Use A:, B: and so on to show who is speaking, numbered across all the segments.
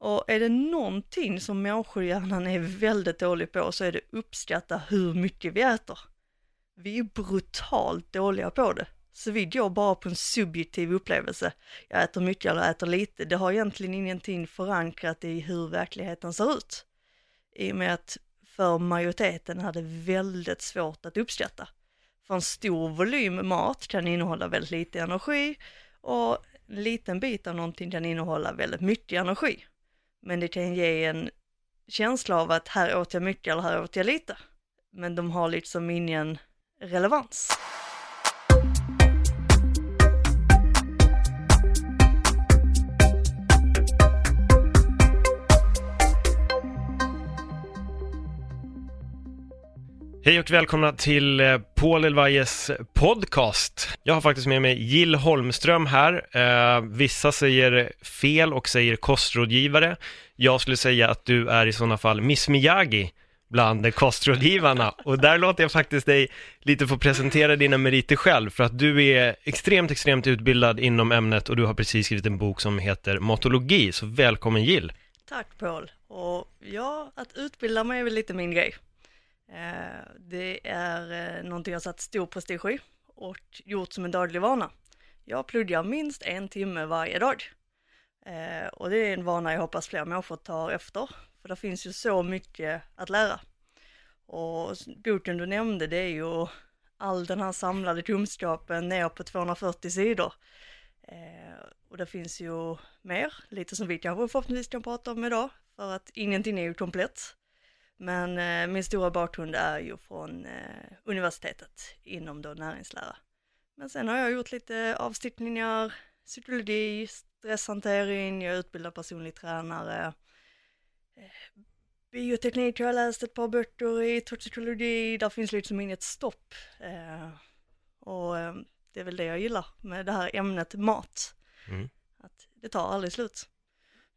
A: Och är det någonting som människohjärnan är väldigt dålig på så är det uppskatta hur mycket vi äter. Vi är brutalt dåliga på det. Så vi går bara på en subjektiv upplevelse. Jag äter mycket eller äter lite. Det har egentligen ingenting förankrat i hur verkligheten ser ut. I och med att för majoriteten är det väldigt svårt att uppskatta. För en stor volym mat kan innehålla väldigt lite energi och en liten bit av någonting kan innehålla väldigt mycket energi. Men det kan ge en känsla av att här åt jag mycket eller här åt jag lite. Men de har liksom ingen relevans.
B: Hej och välkomna till eh, Paul Elvajes podcast. Jag har faktiskt med mig Jill Holmström här. Eh, vissa säger fel och säger kostrådgivare. Jag skulle säga att du är i sådana fall Miss Miyagi bland kostrådgivarna. Och där låter jag faktiskt dig lite få presentera dina meriter själv, för att du är extremt, extremt utbildad inom ämnet och du har precis skrivit en bok som heter Matologi. Så välkommen Jill!
A: Tack Paul! Och ja, att utbilda mig är väl lite min grej. Eh, det är eh, någonting jag satt stor prestige i och gjort som en daglig vana. Jag pluggar minst en timme varje dag. Eh, och det är en vana jag hoppas fler människor tar efter, för det finns ju så mycket att lära. Och boken du nämnde, det är ju all den här samlade kunskapen ner på 240 sidor. och det finns ju mer, lite som vi kanske förhoppningsvis kan prata om idag, för att ingenting är ju komplett. Men eh, min stora bakgrund är ju från eh, universitetet inom då näringslära. Men sen har jag gjort lite avstickningar, psykologi, stresshantering, jag är utbildad personlig tränare. Eh, bioteknik har jag läst ett par böcker i, toxikologi, där finns liksom inget stopp. Eh, och eh, det är väl det jag gillar med det här ämnet mat. Mm. Att det tar aldrig slut.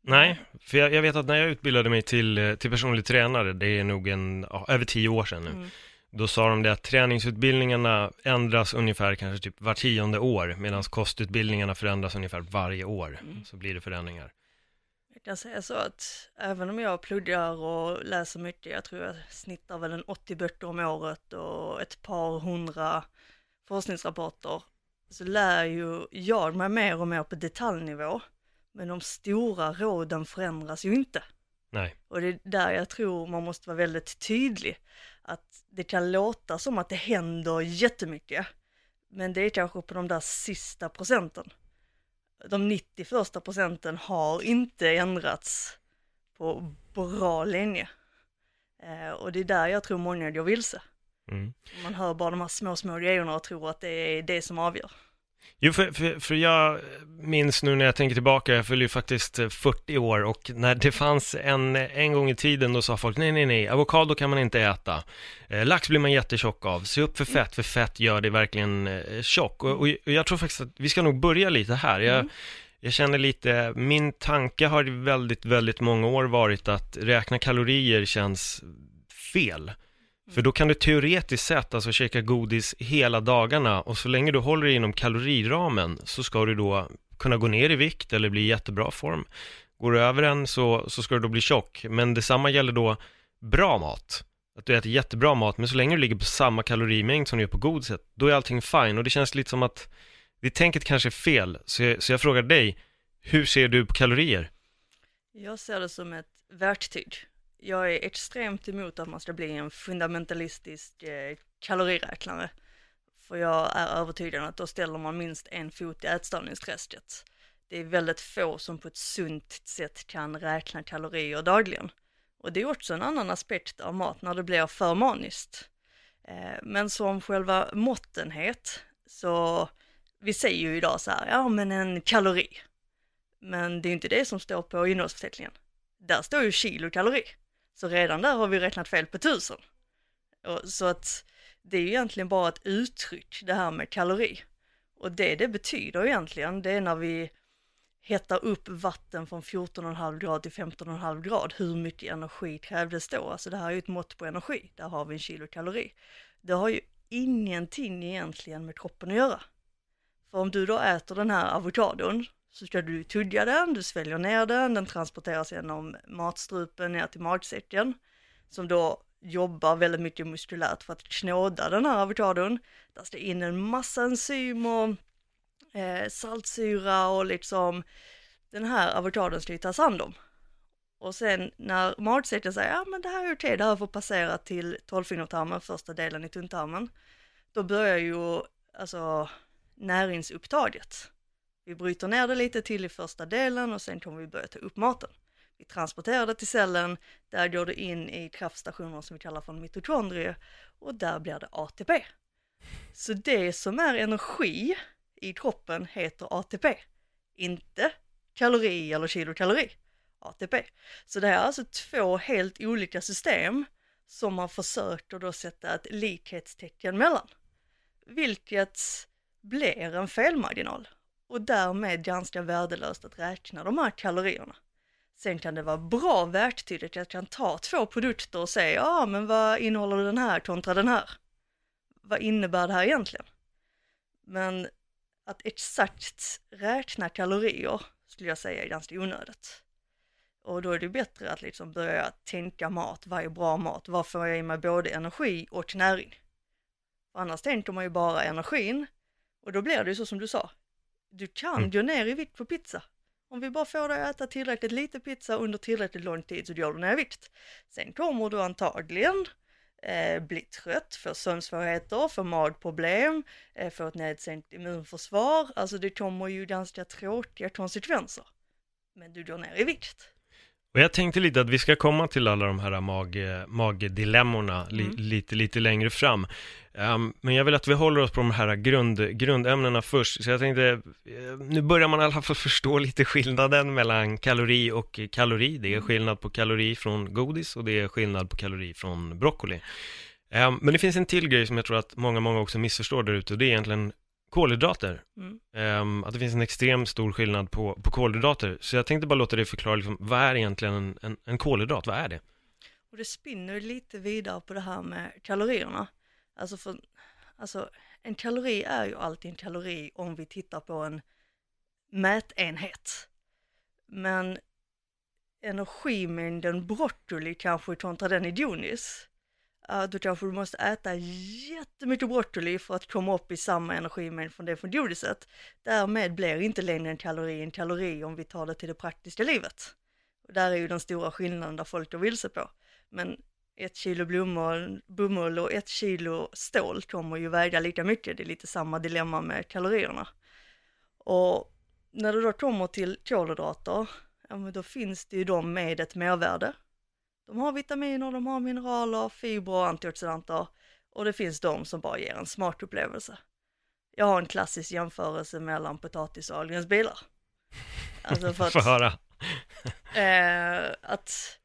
B: Nej, för jag, jag, vet att när jag utbildade mig till, eh, till personlig tränare, det är nog en, ja, över tio år sedan nu, mm. då sa de det att träningsutbildningarna ändras ungefär kanske typ var tionde år, medan kostutbildningarna förändras ungefär varje år, mm. så blir det förändringar.
A: Jag kan säga så att även om jag pluggar och läser mycket, jag tror jag snittar väl en 80 böcker om året och ett par hundra forskningsrapporter, så lär ju jag mig mer och mer på detaljnivå. Men de stora råden förändras ju inte.
B: Nej.
A: Och det är där jag tror man måste vara väldigt tydlig. Att det kan låta som att det händer jättemycket. Men det är kanske på de där sista procenten. De 90 första procenten har inte ändrats på bra länge. Eh, och det är där jag tror många går vilse. Mm. Man hör bara de här små, små grejerna och tror att det är det som avgör.
B: Jo, för, för, för jag minns nu när jag tänker tillbaka, jag fyller ju faktiskt 40 år och när det fanns en, en gång i tiden då sa folk nej, nej, nej, avokado kan man inte äta, eh, lax blir man jättetjock av, se upp för fett, för fett gör det verkligen eh, tjock. Och, och, och, jag tror faktiskt att vi ska nog börja lite här. Jag, mm. jag känner lite, min tanke har väldigt, väldigt många år varit att räkna kalorier känns fel. För då kan du teoretiskt sett alltså käka godis hela dagarna och så länge du håller dig inom kaloriramen så ska du då kunna gå ner i vikt eller bli i jättebra form. Går du över den så, så ska du då bli tjock, men detsamma gäller då bra mat. Att du äter jättebra mat, men så länge du ligger på samma kalorimängd som du gör på godiset, då är allting fine. Och det känns lite som att det tänket kanske är fel, så jag, så jag frågar dig, hur ser du på kalorier?
A: Jag ser det som ett verktyg jag är extremt emot att man ska bli en fundamentalistisk eh, kaloriräknare. För jag är övertygad om att då ställer man minst en fot i ätstörningsträsket. Det är väldigt få som på ett sunt sätt kan räkna kalorier dagligen. Och det är också en annan aspekt av mat när det blir för maniskt. Eh, men som själva måttenhet så, vi säger ju idag så här, ja men en kalori. Men det är inte det som står på innehållsförteckningen. Där står ju kilokalori. Så redan där har vi räknat fel på tusen. Och, så att det är ju egentligen bara ett uttryck det här med kalori. Och det det betyder egentligen, det är när vi hettar upp vatten från 14,5 grad till 15,5 grad, hur mycket energi krävdes då? Alltså det här är ju ett mått på energi, där har vi en kilokalori. Det har ju ingenting egentligen med kroppen att göra. För om du då äter den här avokadon så ska du tugga den, du sväljer ner den, den transporteras genom matstrupen ner till magsäcken som då jobbar väldigt mycket muskulärt för att knåda den här avokadon. Där ska in en massa enzymer, eh, saltsyra och liksom den här avokadon ska ju tas hand om. Och sen när magsäcken säger, ja men det här är okej, det här får passera till tolvfingertarmen, första delen i tunntarmen, då börjar ju alltså näringsupptaget. Vi bryter ner det lite till i första delen och sen kommer vi börja ta upp maten. Vi transporterar det till cellen, där går det in i kraftstationer som vi kallar för mitokondrier och där blir det ATP. Så det som är energi i kroppen heter ATP, inte kalori eller kilokalori. ATP. Så det här är alltså två helt olika system som man försöker då sätta ett likhetstecken mellan. Vilket blir en felmarginal och därmed ganska värdelöst att räkna de här kalorierna. Sen kan det vara bra verktyg att jag kan ta två produkter och säga, ja men vad innehåller den här kontra den här? Vad innebär det här egentligen? Men att exakt räkna kalorier skulle jag säga är ganska onödigt. Och då är det bättre att liksom börja tänka mat, vad är bra mat, vad får jag i mig både energi och näring? För annars tänker man ju bara energin och då blir det ju så som du sa, du kan mm. gå ner i vikt på pizza. Om vi bara får dig att äta tillräckligt lite pizza under tillräckligt lång tid så går du ner i vikt. Sen kommer du antagligen eh, bli trött, få sömnsvårigheter, få magproblem, eh, få ett nedsänkt immunförsvar. Alltså det kommer ju ganska tråkiga konsekvenser. Men du går ner i vikt.
B: Och jag tänkte lite att vi ska komma till alla de här mag, magdilemmorna li, mm. lite, lite längre fram. Um, men jag vill att vi håller oss på de här grund, grundämnena först. Så jag tänkte, uh, nu börjar man i alla fall förstå lite skillnaden mellan kalori och kalori. Det är mm. skillnad på kalori från godis och det är skillnad på kalori från broccoli. Um, men det finns en till grej som jag tror att många, många också missförstår där ute och det är egentligen kolhydrater. Mm. Um, att det finns en extremt stor skillnad på, på kolhydrater. Så jag tänkte bara låta dig förklara, liksom, vad är egentligen en, en, en kolhydrat? Vad är det?
A: Och det spinner lite vidare på det här med kalorierna. Alltså, för, alltså en kalori är ju alltid en kalori om vi tittar på en mätenhet. Men energimängden broccoli kanske kontra den i Jonis du då kanske du måste äta jättemycket broccoli för att komma upp i samma energimängd från det från godiset. Därmed blir inte längre en kalori en kalori om vi tar det till det praktiska livet. Och där är ju den stora skillnaden där folk går vilse på. Men ett kilo blommor, bomull och ett kilo stål kommer ju väga lika mycket. Det är lite samma dilemma med kalorierna. Och när det då kommer till kolhydrater, ja men då finns det ju de med ett mervärde de har vitaminer, de har mineraler, fibrer och antioxidanter och det finns de som bara ger en smakupplevelse. Jag har en klassisk jämförelse mellan potatis och bilar.
B: Alltså för att, Få höra.
A: eh, att,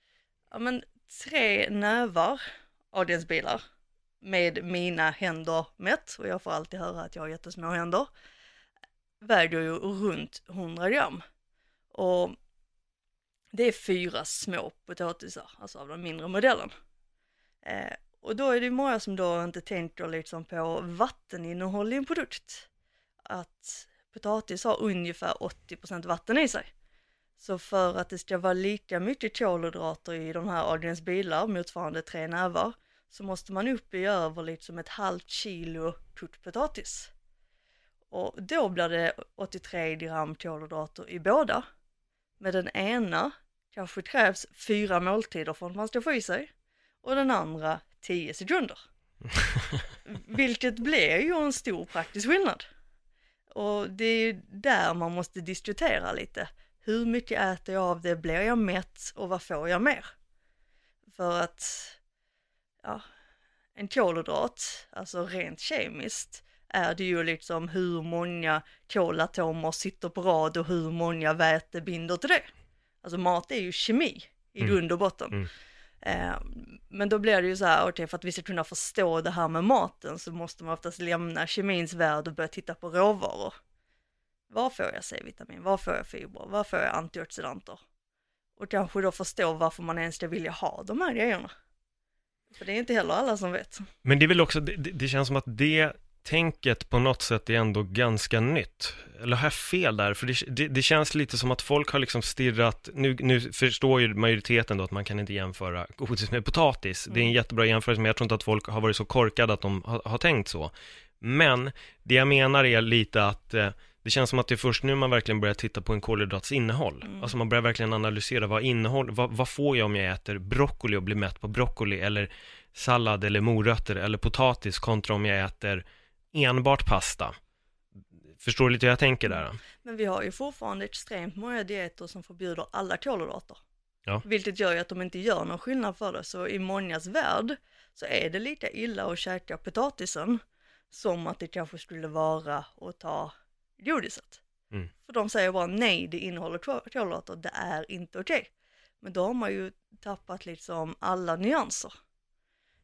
A: ja men tre nävar bilar med mina händer mätt, och jag får alltid höra att jag har jättesmå händer, väger ju runt 100 gram. Och det är fyra små potatisar, alltså av den mindre modellen. Eh, och då är det många som då inte tänker liksom på vatteninnehåll i en produkt. Att potatis har ungefär 80% vatten i sig. Så för att det ska vara lika mycket kolhydrater i de här Adrians bilar, motsvarande tre nävar, så måste man upp i över liksom ett halvt kilo kokt potatis. Och då blir det 83 gram kolhydrater i båda. Med den ena kanske krävs fyra måltider för att man ska få i sig och den andra tio sekunder. Vilket blir ju en stor praktisk skillnad. Och det är ju där man måste diskutera lite. Hur mycket äter jag av det? Blir jag mätt och vad får jag mer? För att, ja, en kolhydrat, alltså rent kemiskt, är det ju liksom hur många kolatomer sitter på rad och hur många väte binder till det. Alltså mat är ju kemi i
B: Mm.
A: grund och botten.
B: Mm.
A: Eh, men då blir det ju så här, okej för att vi ska kunna förstå det här med maten så måste man oftast lämna kemins värld och börja titta på råvaror. Var får jag C-vitamin? Var får jag fibrer? Var får jag antioxidanter? Och kanske då förstå varför man ens ska vilja ha de här grejerna. För det är inte heller alla som vet.
B: Men det är väl också, det det känns som att det tänket på något sätt är ändå ganska nytt. Eller har jag fel där? För det, det, det känns lite som att folk har liksom stirrat, nu, nu förstår ju majoriteten då att man kan inte jämföra godis med potatis. Det är en
A: Mm.
B: jättebra jämförelse, men jag tror inte att folk har varit så korkade att de har, har tänkt så. Men det jag menar är lite att eh, det känns som att det är först nu man verkligen börjar titta på en kolhydrats innehåll.
A: Mm.
B: Alltså man börjar verkligen analysera vad innehåll, vad, vad får jag om jag äter broccoli och blir mätt på broccoli eller sallad eller morötter eller potatis kontra om jag äter enbart pasta. Förstår du lite hur jag tänker där?
A: Men vi har ju fortfarande extremt många dieter som förbjuder alla kolhydrater.
B: Ja.
A: Vilket gör ju att de inte gör någon skillnad för det. Så i mångas värld så är det lika illa att käka potatisen som att det kanske skulle vara att ta godiset.
B: Mm.
A: För de säger bara nej, det innehåller kol- kolhydrater, det är inte okej. Men då har man ju tappat liksom alla nyanser.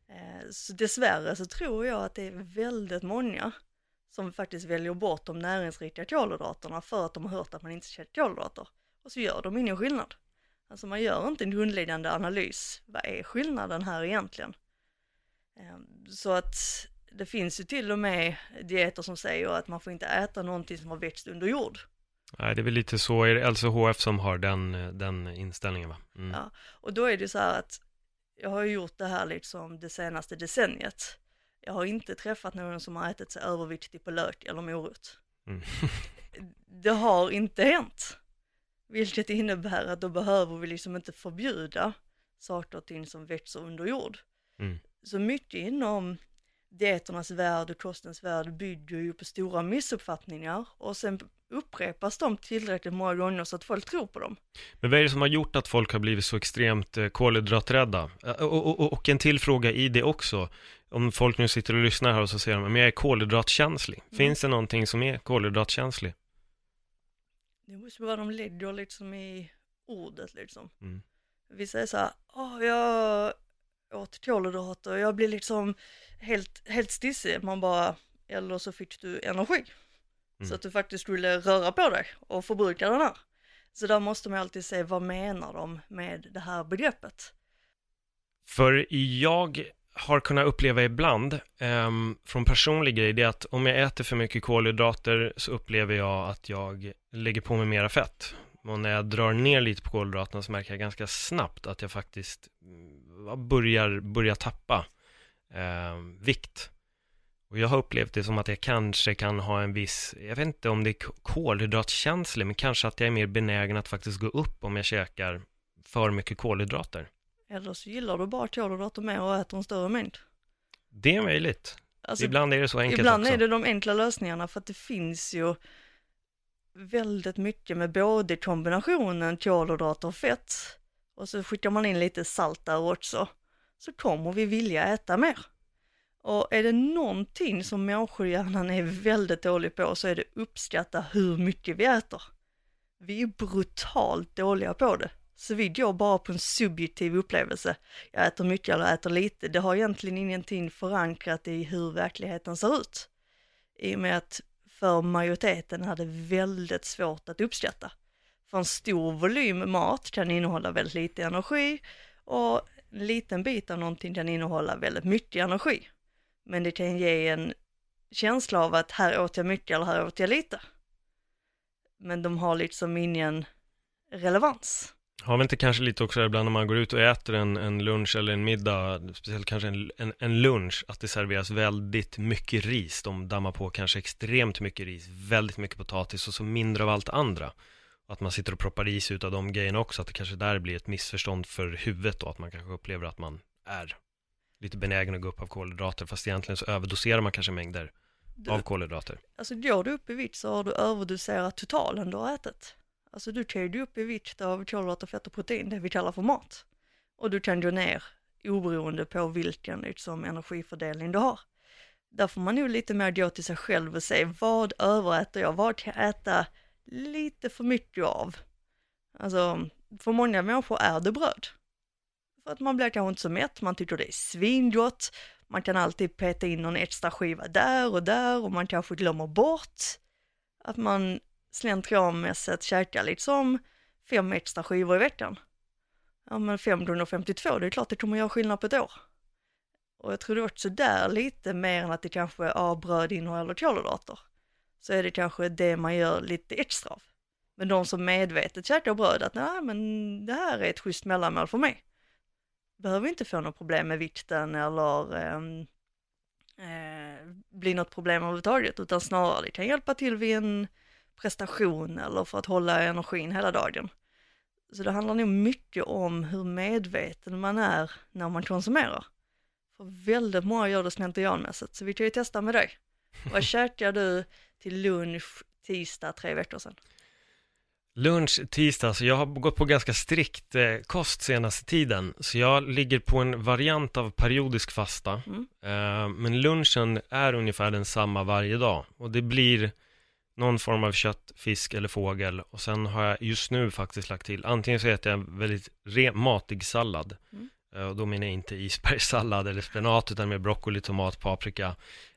A: Eh, Så dessvärre så tror jag att det är väldigt många som faktiskt väljer bort de näringsrika kolhydraterna för att de har hört att man inte ska äta kolhydrater. Och så gör de ingen skillnad. Alltså man gör inte en grundläggande analys. Vad är skillnaden här egentligen? Eh, Så att det finns ju till och med dieter som säger att man får inte äta någonting som har växt under jord.
B: Nej, det är väl lite så, är det LCHF som har den, den inställningen va? Mm.
A: Ja. Och då är det så här att jag har ju gjort det här liksom det senaste decenniet. Jag har inte träffat någon som har ätit sig överviktig på lök eller morot.
B: Mm.
A: Det har inte hänt. Vilket innebär att då behöver vi liksom inte förbjuda saker och ting som växer under jord.
B: Mm.
A: Så mycket inom dieternas värld och kostens värld bygger ju på stora missuppfattningar och sen upprepas de tillräckligt många gånger så att folk tror på dem.
B: Men vad är det som har gjort att folk har blivit så extremt eh, kolhydraträdda? Och, och, och, en till fråga i det också. Om folk nu sitter och lyssnar här och så säger de, men jag är kolhydratkänslig.
A: Mm.
B: Finns det någonting som är kolhydratkänslig?
A: Det måste vara de lägger liksom i ordet liksom.
B: Mm.
A: Vi säger så här, åh jag åt kolhydrater och jag blir liksom helt, helt stissig. Man bara, eller så fick du energi.
B: Mm.
A: Så att du faktiskt skulle röra på dig och förbruka den här. Så där måste man alltid se vad menar de med det här begreppet.
B: För jag har kunnat uppleva ibland, ehm, från personlig grej, det är att om jag äter för mycket kolhydrater så upplever jag att jag lägger på mig mera fett. Och när jag drar ner lite på kolhydraterna så märker jag ganska snabbt att jag faktiskt mm, börjar, börjar tappa ehm, vikt. Och jag har upplevt det som att jag kanske kan ha en viss, jag vet inte om det är kolhydratkänslig, men kanske att jag är mer benägen att faktiskt gå upp om jag käkar för mycket kolhydrater.
A: Eller så gillar du bara kolhydrater mer och äter en större mängd.
B: Det är möjligt.
A: Alltså,
B: Ibland är det så enkelt
A: Ibland
B: också.
A: är det de enkla lösningarna för att det finns ju väldigt mycket med både kombinationen kolhydrater och fett och så skickar man in lite salt där också så kommer vi vilja äta mer. Och är det någonting som människohjärnan är väldigt dålig på så är det uppskatta hur mycket vi äter. Vi är brutalt dåliga på det. Så vi går bara på en subjektiv upplevelse. Jag äter mycket eller äter lite. Det har egentligen ingenting förankrat i hur verkligheten ser ut. I och med att för majoriteten är det väldigt svårt att uppskatta. För en stor volym mat kan innehålla väldigt lite energi och en liten bit av någonting kan innehålla väldigt mycket energi. Men det kan ge en känsla av att här åt jag mycket eller här åt jag lite. Men de har liksom ingen relevans.
B: Har vi inte kanske lite också ibland när man går ut och äter en, en lunch eller en middag, speciellt kanske en, en, en lunch, att det serveras väldigt mycket ris. De dammar på kanske extremt mycket ris, väldigt mycket potatis och så mindre av allt andra. Att man sitter och proppar i sig av de grejerna också, att det kanske där blir ett missförstånd för huvudet då, att man kanske upplever att man är lite benägen att gå upp av kolhydrater, fast egentligen så överdoserar man kanske mängder
A: Du,
B: av kolhydrater.
A: Alltså går du upp i vikt så har du överdoserat totalen du har ätit. Alltså du kan ju upp i vikt av kolhydrater, fett och protein, det vi kallar för mat. Och du kan gå ner oberoende på vilken liksom, energifördelning du har. där får man nog lite mer gå till sig själv och se vad överäter jag, vad kan jag äta lite för mycket av? Alltså, för många människor är det bröd. För att man blir kanske inte så mätt, man tycker det är svingott, man kan alltid peta in någon extra skiva där och där och man kanske glömmer bort att man slentrianmässigt käka liksom fem extra skivor i veckan. Ja men 552, det är klart det kommer göra skillnad på ett år. Och jag tror det också där lite mer än att det kanske är bröd innehåller kolhydrater. Så är det kanske det man gör lite extra av. Men de som medvetet käkar bröd, att nej men det här är ett schysst mellanmål för mig. Behöver inte få något problem med vikten eller eh, eh, bli något problem överhuvudtaget, utan snarare det kan hjälpa till vid en prestation eller för att hålla energin hela dagen. Så det handlar nog mycket om hur medveten man är när man konsumerar. För väldigt många gör det slentrianmässigt, så vi kan ju testa med dig. Vad käkade du till lunch tisdag tre veckor sedan?
B: Lunch tisdag, så jag har gått på ganska strikt eh, kost senaste tiden. Så jag ligger på en variant av periodisk fasta.
A: Mm.
B: Eh, men lunchen är ungefär densamma varje dag. Och det blir någon form av kött, fisk eller fågel. Och sen har jag just nu faktiskt lagt till, antingen så äter jag en väldigt matig sallad.
A: Mm.
B: Eh, och då menar jag inte isbergssallad eller spenat, utan med broccoli, tomat, paprika.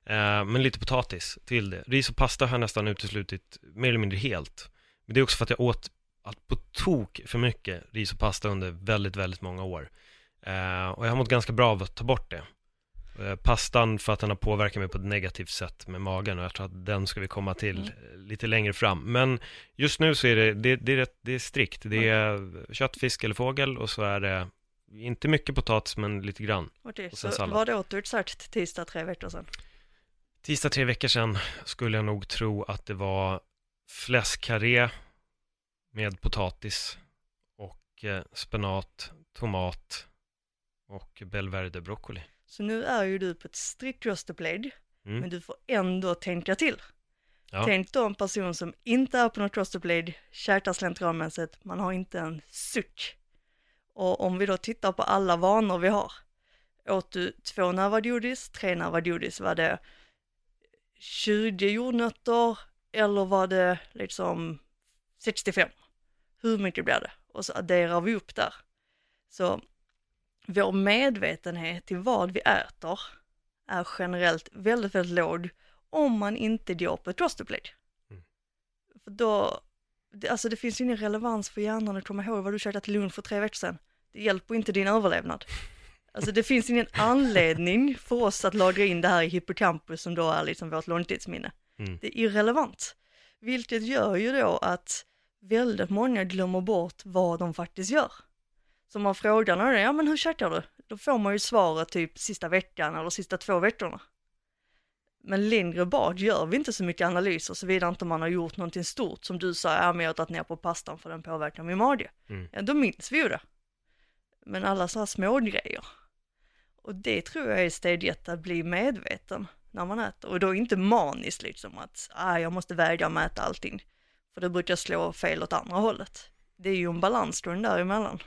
B: Eh, men lite potatis till det. Ris och pasta har jag nästan uteslutit mer eller mindre helt. Men det är också för att jag åt allt på tok för mycket ris och pasta under väldigt, väldigt många år. Eh, och jag har mått ganska bra av att ta bort det. Eh, pastan för att den har påverkat mig på ett negativt sätt med magen och jag tror att den ska vi komma till
A: Mm.
B: eh, lite längre fram. Men just nu så är det, det, det, är, rätt, det är strikt. Det är kött, fisk eller fågel och så är det inte mycket potatis men lite grann.
A: Okej,
B: Och sen
A: så
B: sallad.
A: vad åt du exakt tisdag tre veckor sedan?
B: Tisdag tre veckor sedan skulle jag nog tro att det var fläskkarré med potatis och eh, spenat, tomat och belverde broccoli.
A: Så nu är ju du på ett strikt roster blade,
B: Mm.
A: men du får ändå tänka till.
B: Ja.
A: Tänk då en person som inte är på något roster blade, käkar slentrianmässigt, man har inte en suck. Och om vi då tittar på alla vanor vi har, åt du två nävar godis, tre nävar godis, var det 20 jordnötter eller var det liksom 65? Hur mycket blir det? Och så adderar vi upp där. Så vår medvetenhet till vad vi äter är generellt väldigt, väldigt låg om man inte går på ett rosterblade.
B: Mm.
A: För då, det, alltså det finns ju ingen relevans för hjärnan att komma ihåg vad du käkade till lunch för tre veckor sedan. Det hjälper inte din överlevnad. Alltså det finns ingen anledning för oss att lagra in det här i hippocampus som då är liksom vårt långtidsminne.
B: Mm.
A: Det är irrelevant. Vilket gör ju då att väldigt många glömmer bort vad de faktiskt gör. Så man frågar någon, ja men hur käkar du? Då får man ju svaret typ sista veckan eller sista två veckorna. Men längre bak gör vi inte så mycket analyser såvida inte man har gjort någonting stort som du sa, ja men jag har tagit ner på pastan för den påverkar min mage.
B: Mm.
A: Ja, då minns vi ju det. Men alla så här små grejer. Och det tror jag är steg ett, att bli medveten när man äter. Och då inte maniskt liksom att, ah, jag måste väga och mäta allting. För det brukar slå fel åt andra hållet. Det är ju en balansgång däremellan.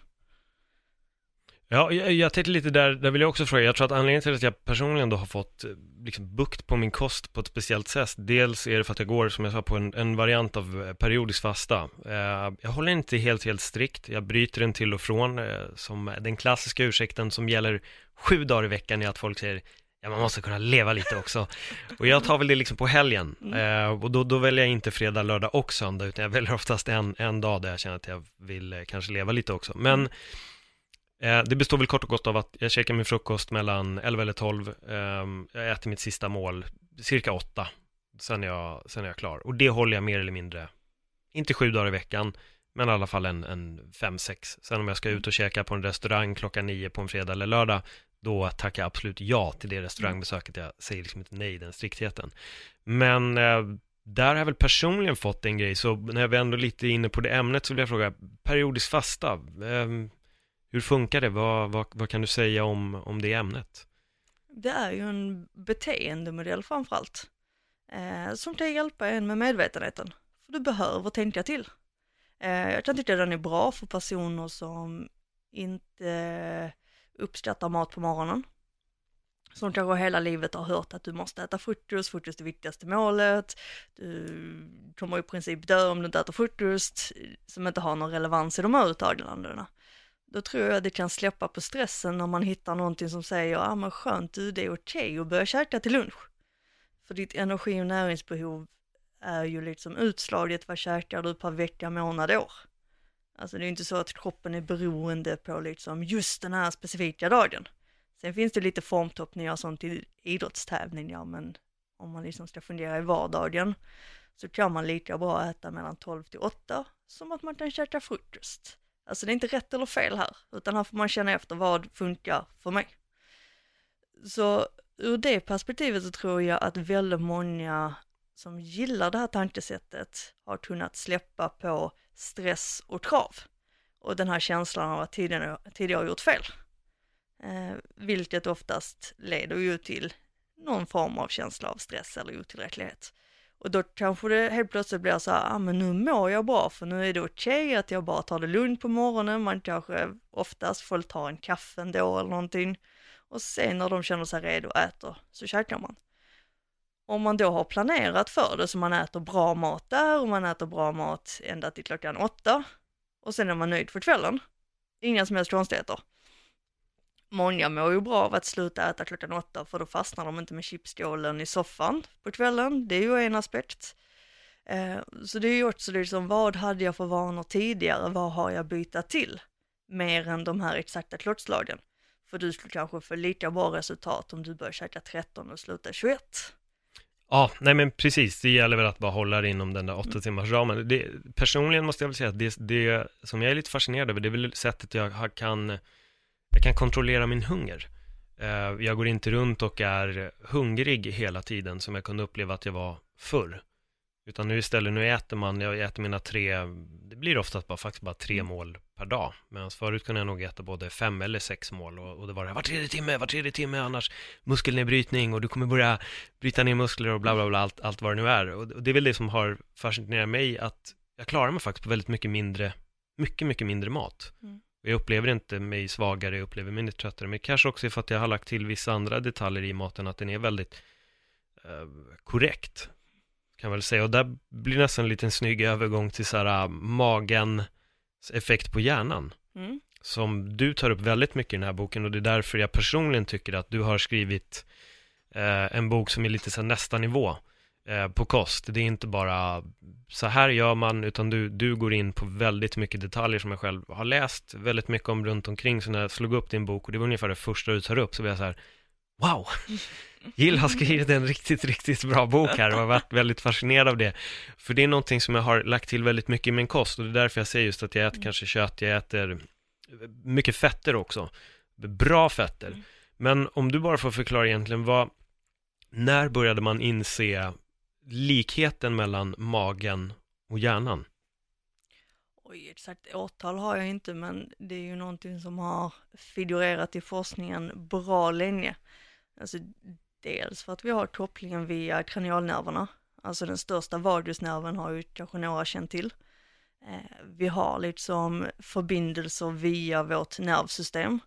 B: Ja, jag, jag tänkte lite där, där vill jag också fråga, jag tror att anledningen till att jag personligen då har fått eh, liksom bukt på min kost på ett speciellt sätt, dels är det för att jag går, som jag sa, på en, en variant av eh, periodisk fasta. Eh, jag håller inte helt, helt strikt, jag bryter den till och från, eh, som den klassiska ursäkten som gäller sju dagar i veckan är att folk säger Ja, man måste kunna leva lite också. Och jag tar väl det liksom på helgen. Eh, och då, då väljer jag inte fredag, lördag och söndag, utan jag väljer oftast en, en dag där jag känner att jag vill eh, kanske leva lite också. Men Eh, Eh, det består väl kort och gott av att jag käkar min frukost mellan 11 eller 12. Ehm, jag äter mitt sista mål cirka 8. Sen är, jag, sen är jag klar. Och det håller jag mer eller mindre, inte sju dagar i veckan, men i alla fall en, en fem, sex. Sen om jag ska ut och käka på en restaurang klockan nio på en fredag eller lördag, då tackar jag absolut ja till det restaurangbesöket. Jag säger liksom inte nej i den striktheten. Men eh, där har jag väl personligen fått en grej, så när vi ändå lite inne på det ämnet så vill jag fråga, periodisk fasta, ehm, hur funkar det? Vad, vad, vad kan du säga om, om det ämnet?
A: Det är ju en beteendemodell framförallt. Eh, som kan hjälpa en med medvetenheten. För du behöver tänka till. Eh, jag kan tycka den är bra för personer som inte uppskattar mat på morgonen. som kanske hela livet har hört att du måste äta frukost, frukost är det viktigaste målet, du kommer i princip dö om du inte äter frukost, som inte har någon relevans i de här uttalandena. Då tror jag det kan släppa på stressen när man hittar någonting som säger, ja ah, men skönt du, det är okej okay att börja käka till lunch. För ditt energi och näringsbehov är ju liksom utslaget, vad käkar du per vecka, månad, år? Alltså det är inte så att kroppen är beroende på liksom just den här specifika dagen. Sen finns det lite formtoppningar och sånt i idrottstävlingar, men om man liksom ska fundera i vardagen så kan man lika bra äta mellan 12 till 8 som att man kan käka frukost. Alltså det är inte rätt eller fel här, utan här får man känna efter vad funkar för mig. Så ur det perspektivet så tror jag att väldigt många som gillar det här tankesättet har kunnat släppa på stress och krav och den här känslan av att tidigare, tidigare gjort fel. Eh, vilket oftast leder ju till någon form av känsla av stress eller otillräcklighet. Och då kanske det helt plötsligt blir så här, ah, men nu mår jag bra för nu är det okej okay att jag bara tar det lugnt på morgonen, man kanske oftast får ta en kaffe ändå eller någonting. Och sen när de känner sig redo och äter så käkar man. Om man då har planerat för det så man äter bra mat där och man äter bra mat ända till klockan åtta och sen är man nöjd för kvällen. Inga som helst konstigheter. Många mår ju bra av att sluta äta klockan åtta för då fastnar de inte med chipsskålen i soffan på kvällen. Det är ju en aspekt. Eh, så det är ju också liksom, vad hade jag för vanor tidigare? Vad har jag bytt till? Mer än de här exakta klockslagen. För du skulle kanske få lika bra resultat om du börjar käka 13 och slutar 21.
B: Ja, nej men precis, det gäller väl att bara hålla det inom den där åtta mm. timmars ramen. Det, personligen måste jag väl säga att det, det som jag är lite fascinerad över, det är väl sättet jag kan jag kan kontrollera min hunger. Eh, jag går inte runt och är hungrig hela tiden som jag kunde uppleva att jag var förr. Utan nu istället, nu äter man, jag äter mina tre, det blir oftast bara, faktiskt bara tre mm. mål per dag. Medan förut kunde jag nog äta både fem eller sex mål och, och det var det var tredje timme, var tredje timme annars muskelnedbrytning och du kommer börja bryta ner muskler och bla bla bla, allt, allt vad det nu är. Och det är väl det som har fascinerat mig att jag klarar mig faktiskt på väldigt mycket mindre, mycket, mycket mindre mat. Mm. Jag upplever inte mig svagare, jag upplever mig inte tröttare, men kanske också för att jag har lagt till vissa andra detaljer i maten, att den är väldigt eh, korrekt, kan jag väl säga. Och där blir nästan en liten snygg övergång till så här uh, magens effekt på hjärnan. Mm. Som du tar upp väldigt mycket i den här boken och det är därför jag personligen tycker att du har skrivit eh, en bok som är lite så här nästa nivå eh, på kost. Det är inte bara så här gör man, utan du, du går in på väldigt mycket detaljer som jag själv har läst väldigt mycket om runt omkring. Så när jag slog upp din bok och det var ungefär det första du tar upp, så blev jag så här, wow! Jill har skrivit en riktigt, riktigt bra bok här och har varit väldigt fascinerad av det. För det är någonting som jag har lagt till väldigt mycket i min kost och det är därför jag säger just att jag äter kanske kött, jag äter mycket fetter också. Bra fetter. Mm. Men om du bara får förklara egentligen vad, när började man inse likheten mellan magen och hjärnan?
A: Oj, exakt årtal har jag inte, men det är ju någonting som har figurerat i forskningen bra länge. Alltså dels för att vi har kopplingen via kranialnerverna, alltså den största vagusnerven har ju kanske några känt till. Eh, vi har liksom förbindelser via vårt nervsystem.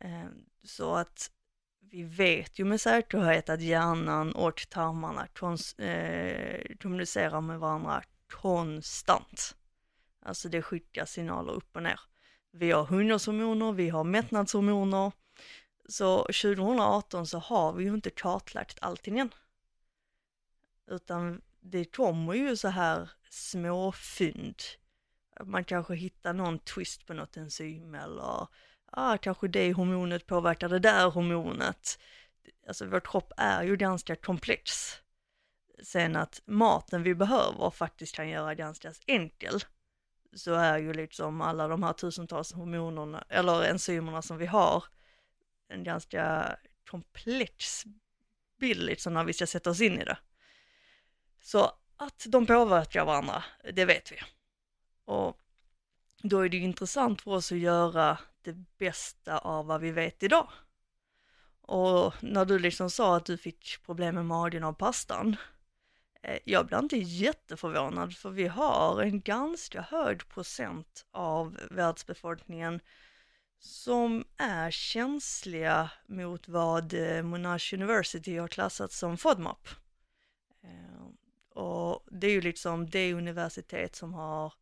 A: Eh, så att vi vet ju med säkerhet att hjärnan och tarmarna eh, kommunicerar med varandra konstant. Alltså det skickar signaler upp och ner. Vi har hungershormoner, vi har mättnadshormoner. Så 2018 så har vi ju inte kartlagt allting än. Utan det kommer ju så här små fynd. Man kanske hittar någon twist på något enzym eller ah, kanske det hormonet påverkar det där hormonet. Alltså vår kropp är ju ganska komplex. Sen att maten vi behöver faktiskt kan göra ganska enkel, så är ju liksom alla de här tusentals hormonerna, eller enzymerna som vi har, en ganska komplex bild liksom när vi ska sätta oss in i det. Så att de påverkar varandra, det vet vi. Och då är det ju intressant för oss att göra det bästa av vad vi vet idag. Och när du liksom sa att du fick problem med magen av pastan, eh, jag blir inte jätteförvånad för vi har en ganska hög procent av världsbefolkningen som är känsliga mot vad eh, Monash University har klassat som FODMAP. Eh, och det är ju liksom det universitet som har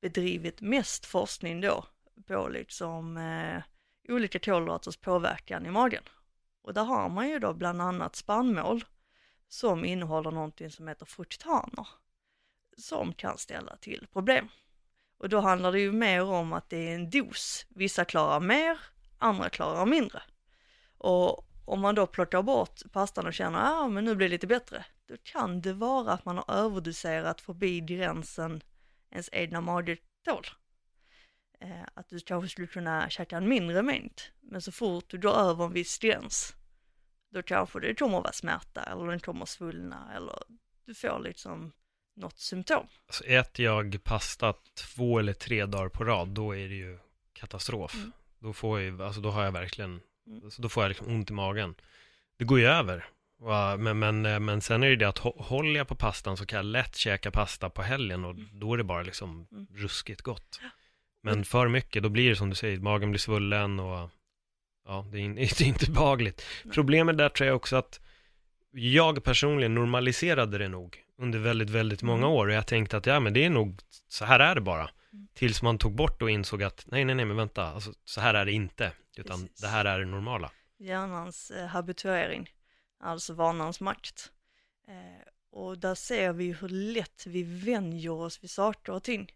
A: bedrivit mest forskning då på liksom eh, olika kolhydraters påverkan i magen. Och där har man ju då bland annat spannmål som innehåller någonting som heter fruktaner som kan ställa till problem. Och då handlar det ju mer om att det är en dos. Vissa klarar mer, andra klarar mindre. Och om man då plockar bort pastan och känner att ah, men nu blir det lite bättre, då kan det vara att man har överdoserat förbi gränsen ens egna mage tål. Eh, att du kanske skulle kunna käka en mindre mängd, men så fort du går över en viss gräns, då kanske det kommer att vara smärta eller den kommer att svullna eller du får liksom något symptom.
B: Alltså äter jag pasta två eller tre dagar på rad, då är det ju katastrof.
A: Mm.
B: Då, får jag, alltså, då har jag verkligen,
A: Mm.
B: alltså, då får jag liksom ont i magen. Det går ju över. Men, men, eh, men sen är det det att hå- håller jag på pastan så kan jag lätt käka pasta på helgen och då är det bara liksom
A: Mm.
B: ruskigt gott. Men för mycket, då blir det som du säger, magen blir svullen och ja, det är, det är inte behagligt. Problemet där tror jag också att jag personligen normaliserade det nog under väldigt, väldigt många
A: Mm.
B: år och jag tänkte att ja, men det är nog, så här är det bara.
A: Mm.
B: Tills man tog bort och insåg att nej, nej, nej, men vänta, alltså, så här är det inte, utan
A: Precis.
B: det här är det normala.
A: Hjärnans eh, habituering, alltså vanans makt. Eh, och där ser vi hur lätt vi vänjer oss vid saker och ting.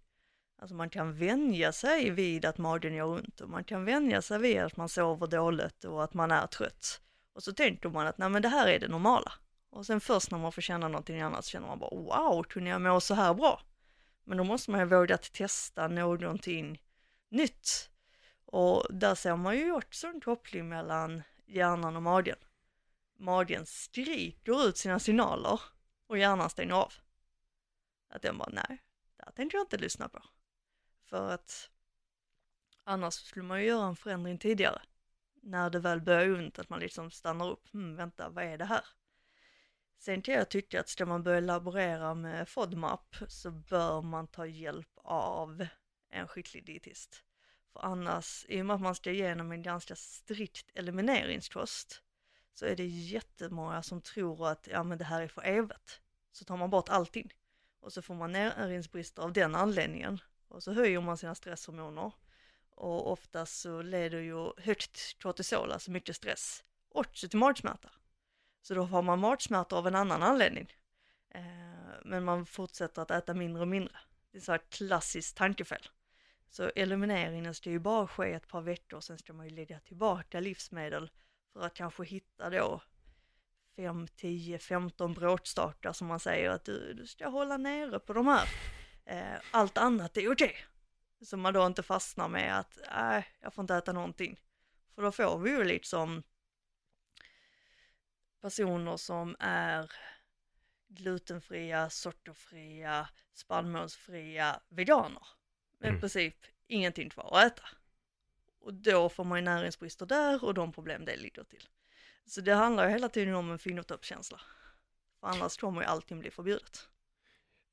A: Alltså man kan vänja sig vid att magen gör ont och man kan vänja sig vid att man sover dåligt och att man är trött. Och så tänker man att nej men det här är det normala. Och sen först när man får känna någonting annat så känner man bara wow, kunde jag må så här bra? Men då måste man ju våga testa någonting nytt. Och där ser man ju också en koppling mellan hjärnan och magen. Magen skriker ut sina signaler och hjärnan stänger av. Att den bara, nej, det här tänker jag inte lyssna på. För att annars skulle man ju göra en förändring tidigare. När det väl börjar göra ont, att man liksom stannar upp, hmm, vänta, vad är det här? Sen kan jag tycka att ska man börja laborera med FODMAP så bör man ta hjälp av en skicklig dietist. För annars, i och med att man ska igenom en ganska strikt elimineringskost, så är det jättemånga som tror att ja, men det här är för evigt. Så tar man bort allting och så får man näringsbrister av den anledningen och så höjer man sina stresshormoner och oftast så leder ju högt kortisol, alltså mycket stress, också till magsmärta. Så då har man magsmärta av en annan anledning. Eh, men man fortsätter att äta mindre och mindre. Det är så här klassiskt tankefel. Så elimineringen ska ju bara ske ett par veckor, sen ska man ju lägga tillbaka livsmedel för att kanske hitta då 5, 10, 15 bråkstakar som man säger att du, du ska hålla nere på de här. Eh, allt annat är okej. Så man då inte fastnar med att nej, jag får inte äta någonting. För då får vi ju liksom personer som är glutenfria, sockerfria, spannmålsfria veganer. Med
B: Mm.
A: princip ingenting kvar att äta. Och då får man ju näringsbrister där och de problem det ligger till. Så det handlar ju hela tiden om en fingertoppskänsla. För annars kommer ju allting bli förbjudet.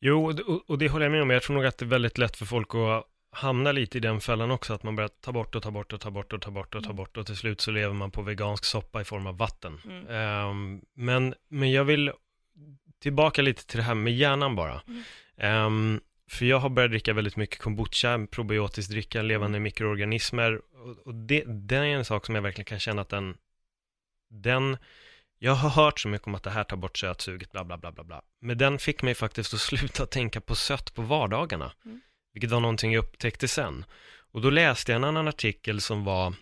B: Jo, och det- håller jag med om. Jag tror nog att det är väldigt lätt för folk att hamna lite i den fällan också, att man börjar ta bort och ta bort och ta bort och ta bort och ta
A: Mm.
B: bort och till slut så lever man på vegansk soppa i form av vatten.
A: Mm.
B: Ehm, men, men jag vill tillbaka lite till det här med hjärnan bara.
A: Mm.
B: Ehm, för jag har börjat dricka väldigt mycket kombucha, probiotisk dricka, levande mikroorganismer. Och, och det, det är en sak som jag verkligen kan känna att den, den, jag har hört så mycket om att det här tar bort sötsuget, bla bla bla bla bla. Men den fick mig faktiskt att sluta tänka på sött på vardagarna.
A: Mm.
B: Vilket var någonting jag upptäckte sen. Och då läste jag en annan artikel som var,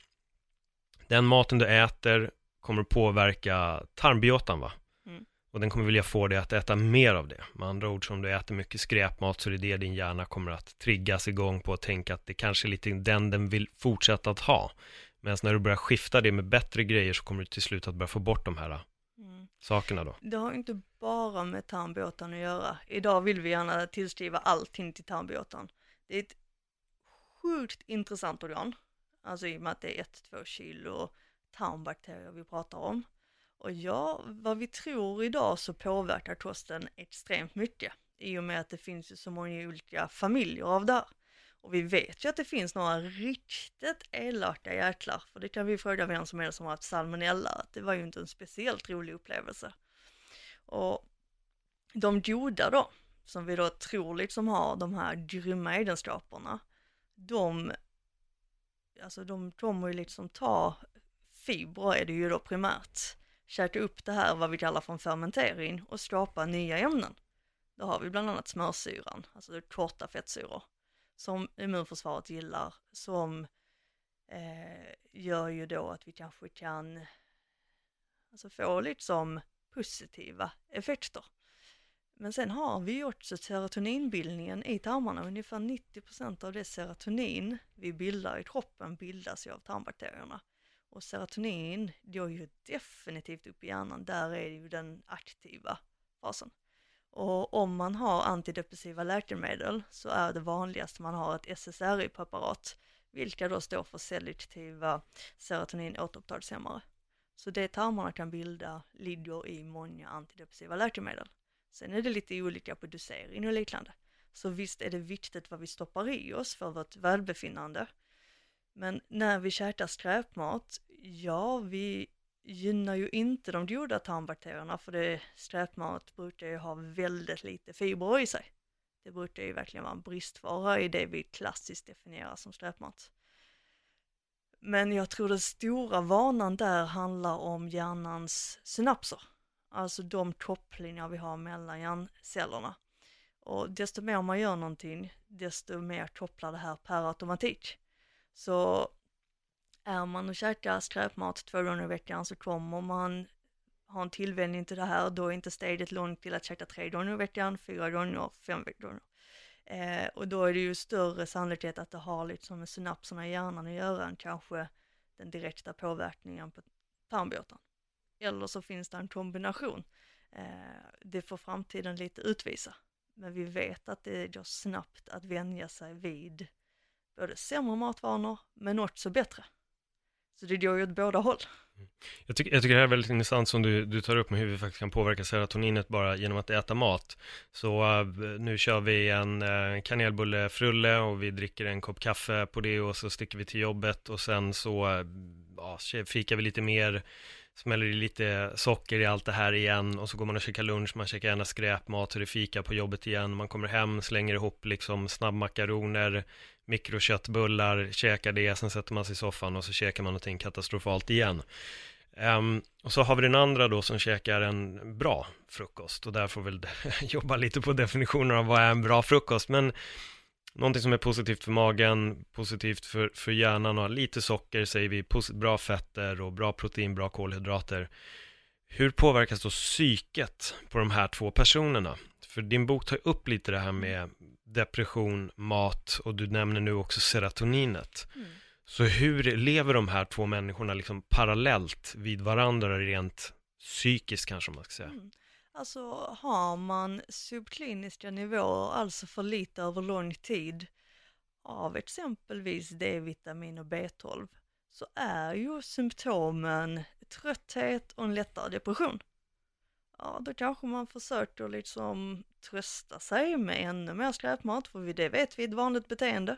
B: den maten du äter kommer att påverka tarmbiotan va?
A: Mm.
B: Och den kommer vilja få dig att äta mer av det. Med andra ord, om du äter mycket skräpmat så är det det din hjärna kommer att triggas igång på och tänka att det kanske är lite den den vill fortsätta att ha. Medan när du börjar skifta det med bättre grejer så kommer du till slut att börja få bort de här
A: Mm.
B: sakerna då.
A: Det har inte bara med tarmbåtan att göra. Idag vill vi gärna tillskriva allting till tarmbåtan. Det är ett sjukt intressant organ. Alltså i och med att det är 1-2 kilo tarmbakterier vi pratar om. Och ja, vad vi tror idag så påverkar kosten extremt mycket. I och med att det finns ju så många olika familjer av det här. Och vi vet ju att det finns några riktigt elaka jäklar, för det kan vi fråga vem som helst som har haft salmonella, att det var ju inte en speciellt rolig upplevelse. Och de goda då, som vi då tror liksom har de här grymma egenskaperna, de, alltså de kommer ju liksom ta fibrer är det ju då primärt, käka upp det här vad vi kallar för en fermentering och skapa nya ämnen. Då har vi bland annat smörsyran, alltså korta fettsyror, som immunförsvaret gillar, som eh, gör ju då att vi kanske kan alltså få liksom positiva effekter. Men sen har vi också serotoninbildningen i tarmarna. Ungefär 90% av det serotonin vi bildar i kroppen bildas ju av tarmbakterierna. Och serotonin går ju definitivt upp i hjärnan, där är ju den aktiva fasen. Och om man har antidepressiva läkemedel så är det vanligast man har ett SSRI-preparat, vilka då står för selektiva serotoninåterupptagshämmare. Så det tarmarna kan bilda ligger i många antidepressiva läkemedel. Sen är det lite olika på dosering och liknande. Så visst är det viktigt vad vi stoppar i oss för vårt välbefinnande. Men när vi käkar skräpmat, ja, vi gynnar ju inte de goda tarmbakterierna för det skräpmat brukar ju ha väldigt lite fibrer i sig. Det brukar ju verkligen vara en bristvara i det vi klassiskt definierar som skräpmat. Men jag tror den stora vanan där handlar om hjärnans synapser, alltså de kopplingar vi har mellan hjärncellerna. Och desto mer man gör någonting, desto mer kopplar det här per automatik. Så Äh, är man och käkar skräpmat två gånger i veckan så kommer man ha en tillvänjning till det här, då är inte steget långt till att käka tre gånger i veckan, fyra gånger, fem gånger. Eh, och då är det ju större sannolikhet att det har liksom med synapserna i hjärnan att göra än kanske den direkta påverkningen på tarmbåten. Eller så finns det en kombination. Eh, det får framtiden lite utvisa. Men vi vet att det går snabbt att vänja sig vid både sämre matvanor men också bättre. Så det går ju åt båda håll.
B: Jag tycker, jag tycker det här är väldigt intressant som du, du tar upp med hur vi faktiskt kan påverka serotoninet bara genom att äta mat. Så uh, nu kör vi en uh, kanelbullefrulle och vi dricker en kopp kaffe på det och så sticker vi till jobbet och sen så uh, ja, fikar vi lite mer smäller i lite socker i allt det här igen och så går man och käkar lunch, man käkar gärna skräpmat och det fika på jobbet igen, man kommer hem, slänger ihop liksom snabbmakaroner, mikroköttbullar, käkar det, sen sätter man sig i soffan och så käkar man någonting katastrofalt igen. Um, och så har vi den andra då som käkar en bra frukost och där får väl jobba lite på definitionen av vad är en bra frukost, men någonting som är positivt för magen, positivt för, för hjärnan och lite socker säger vi, bra fetter och bra protein, bra kolhydrater. Hur påverkas då psyket på de här två personerna? För din bok tar upp lite det här med depression, mat och du nämner nu också serotoninet. Mm. Så hur lever de här två människorna liksom parallellt vid varandra rent psykiskt kanske man ska säga? Mm.
A: Alltså har man subkliniska nivåer, alltså för lite över lång tid av exempelvis D-vitamin och B12 så är ju symptomen trötthet och en lättare depression. Ja, då kanske man försöker liksom trösta sig med ännu mer skräpmat, för det vet vi är ett vanligt beteende.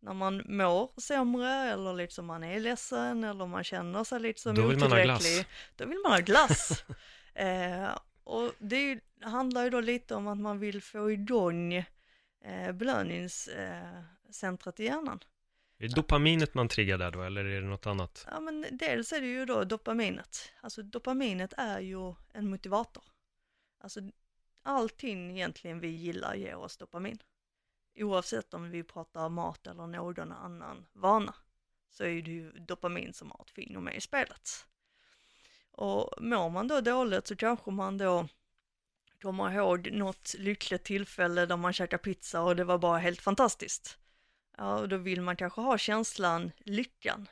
A: När man mår sämre eller liksom man är ledsen eller man känner sig lite som otillräcklig. Då vill man ha glass. eh, och det handlar ju då lite om att man vill få igång eh, belöningscentret i hjärnan.
B: Är det dopaminet man triggar där då, eller är det något annat?
A: Ja, men dels är det ju då dopaminet. Alltså dopaminet är ju en motivator. Alltså allting egentligen vi gillar ger oss dopamin. Oavsett om vi pratar mat eller någon annan vana, så är det ju dopamin som har ett finger med i spelet. Och mår man då dåligt så kanske man då kommer ihåg något lyckligt tillfälle där man käkade pizza och det var bara helt fantastiskt. Ja, och då vill man kanske ha känslan, lyckan,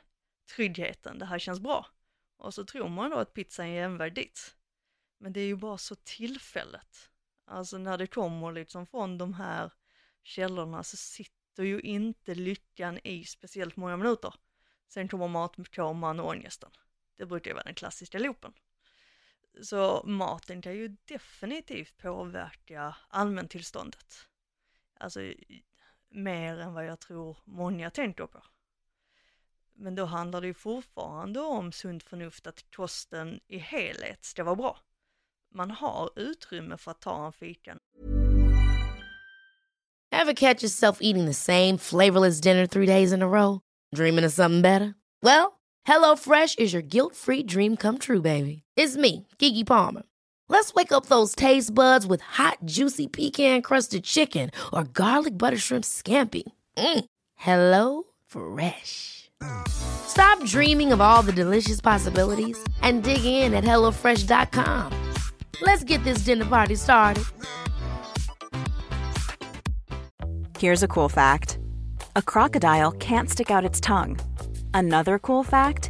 A: tryggheten, det här känns bra. Och så tror man då att pizzan är en väg dit. Men det är ju bara så tillfället. Alltså när det kommer liksom från de här källorna så sitter ju inte lyckan i speciellt många minuter. Sen kommer matkoman och ångesten. Det brukar ju vara den klassiska loopen. Så maten kan ju definitivt påverka allmäntillståndet. Alltså mer än vad jag tror många tänker på. Men då handlar det ju fortfarande om sunt förnuft att kosten i helhet ska vara bra. Man har utrymme för att ta en fika.
C: Ever catch yourself eating the same flavorless dinner three days in a row? Dreaming of something better? Well, Hello Fresh is your guilt-free dream come true, baby. It's me, Gigi Palmer. Let's wake up those taste buds with hot, juicy pecan-crusted chicken or garlic butter shrimp scampi. Mm. Hello Fresh. Stop dreaming of all the delicious possibilities and dig in at HelloFresh.com. Let's get this dinner party started.
D: Here's a cool fact a crocodile can't stick out its tongue. Another cool fact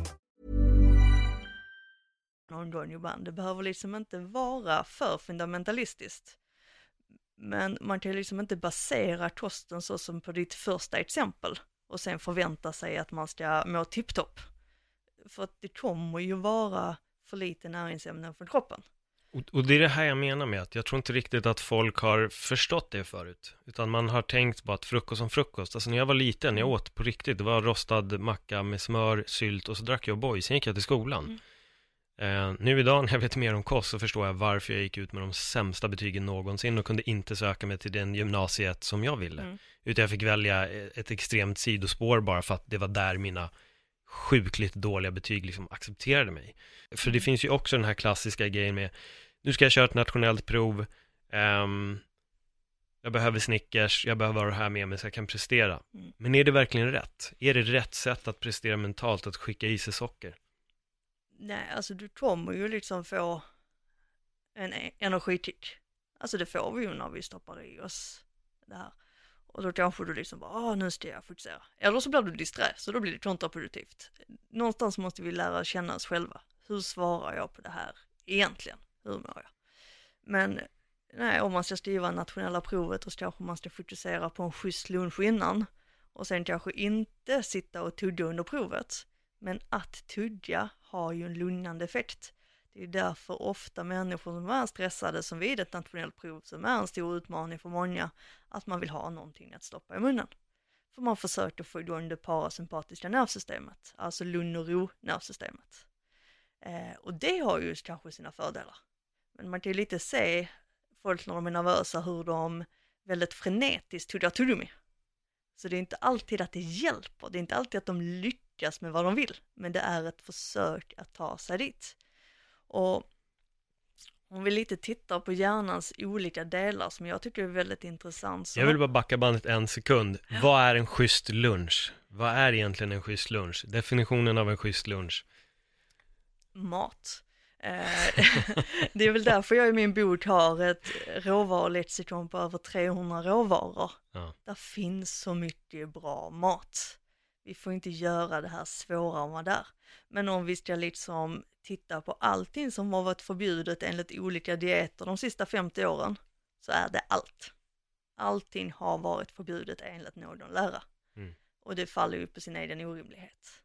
A: gång ibland. Det behöver liksom inte vara för fundamentalistiskt. Men man kan liksom inte basera kosten så som på ditt första exempel och sen förvänta sig att man ska må tipptopp. För att det kommer ju vara för lite näringsämnen för kroppen.
B: Och, och det är det här jag menar med att jag tror inte riktigt att folk har förstått det förut. Utan man har tänkt på att frukost som frukost. Alltså när jag var liten, jag åt på riktigt, det var rostad macka med smör, sylt och så drack jag O'boy, sen gick jag till skolan.
A: Mm.
B: Eh, nu idag när jag vet mer om kost så förstår jag varför jag gick ut med de sämsta betygen någonsin och kunde inte söka mig till den gymnasiet som jag ville.
A: Mm.
B: Utan jag fick välja ett extremt sidospår bara för att det var där mina sjukligt dåliga betyg liksom accepterade mig. För det
A: Mm.
B: finns ju också den här klassiska grejen med, nu ska jag köra ett nationellt prov, ehm, jag behöver Snickers, jag behöver ha det här med mig så jag kan prestera.
A: Mm.
B: Men är det verkligen rätt? Är det rätt sätt att prestera mentalt, att skicka i sig socker?
A: Nej, alltså du kommer ju liksom få en e-, energitick. energikick. Alltså det får vi ju när vi stoppar i oss det här. Och då kanske du liksom bara, ah, nu ska jag fokusera. Eller så blir du disträ, så då blir det kontraproduktivt. Någonstans måste vi lära känna oss själva. Hur svarar jag på det här egentligen? Hur mår jag? Men nej, om man ska skriva nationella provet och så kanske man ska fokusera på en schysst lunch innan och sen kanske inte sitta och tugga under provet. Men att tudja har ju en lugnande effekt. Det är därför ofta människor som är stressade som vid ett nationellt prov som är en stor utmaning för många, att man vill ha någonting att stoppa i munnen. För man försöker få igång det parasympatiska nervsystemet, alltså lugn och ro nervsystemet. Eh, och det har ju kanske sina fördelar. Men man kan ju lite se folk när de är nervösa hur de väldigt frenetiskt tuggar tuggummi. Så det är inte alltid att det hjälper, det är inte alltid att de lyckas med vad de vill, men det är ett försök att ta sig dit. Och om vi lite tittar på hjärnans olika delar som jag tycker är väldigt intressant. Så
B: Jag vill bara backa bandet en sekund. Vad är en schysst lunch? Vad är egentligen en schysst lunch? Definitionen av en schysst lunch.
A: mat. Eh, det är väl därför jag i min bok har ett råvarulexikon på över 300 råvaror.
B: Ja.
A: Där finns så mycket bra mat. Vi får inte göra det här svårare än vad det är. Men om vi ska liksom titta på allting som har varit förbjudet enligt olika dieter de sista 50 åren, så är det allt. Allting har varit förbjudet enligt någon lära.
B: Mm.
A: Och det faller ju på sin egen orimlighet.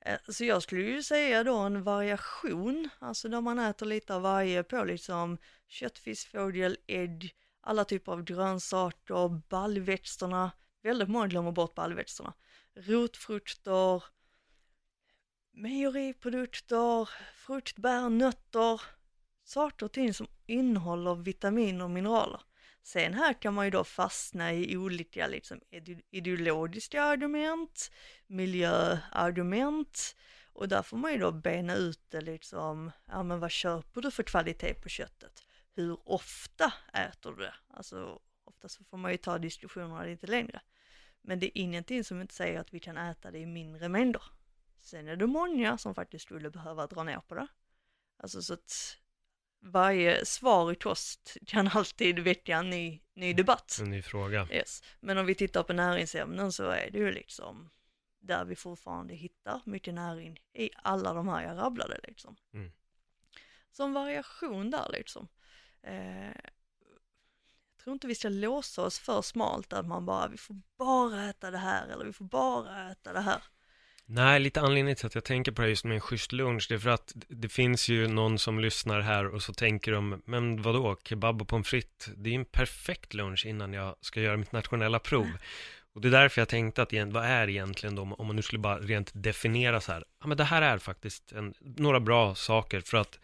A: Eh, Så jag skulle ju säga då en variation, alltså där man äter lite av varje på liksom kött, fisk, fågel, ägg, alla typer av grönsaker, baljväxterna, väldigt många glömmer bort baljväxterna, rotfrukter, mejeriprodukter, frukt, bär, nötter, saker och ting som innehåller vitaminer och mineraler. Sen här kan man ju då fastna i olika liksom ideologiska argument, miljöargument och där får man ju då bena ut det liksom, ja men vad köper du för kvalitet på köttet? Hur ofta äter du det? Alltså ofta så får man ju ta diskussionerna lite längre. Men det är ingenting som inte säger att vi kan äta det i mindre mängder. Sen är det många som faktiskt skulle behöva dra ner på det. Alltså så att varje svar i kost kan alltid väcka en ny, ny debatt.
B: En ny fråga.
A: Yes. Men om vi tittar på näringsämnen så är det ju liksom där vi fortfarande hittar mycket näring i alla de här jag rabblade liksom.
B: Mm.
A: Som variation där liksom. Eh, tror inte vi ska låsa oss för smalt att man bara, vi får bara äta det här eller vi får bara äta det här.
B: Nej, lite anledning till att jag tänker på det just med en schysst lunch, det är för att det finns ju någon som lyssnar här och så tänker de, men vadå, kebab och pommes frites, det är en perfekt lunch innan jag ska göra mitt nationella prov. Och det är därför jag tänkte att, vad är egentligen då, om man nu skulle bara rent definiera så här, ja men det här är faktiskt en, några bra saker för att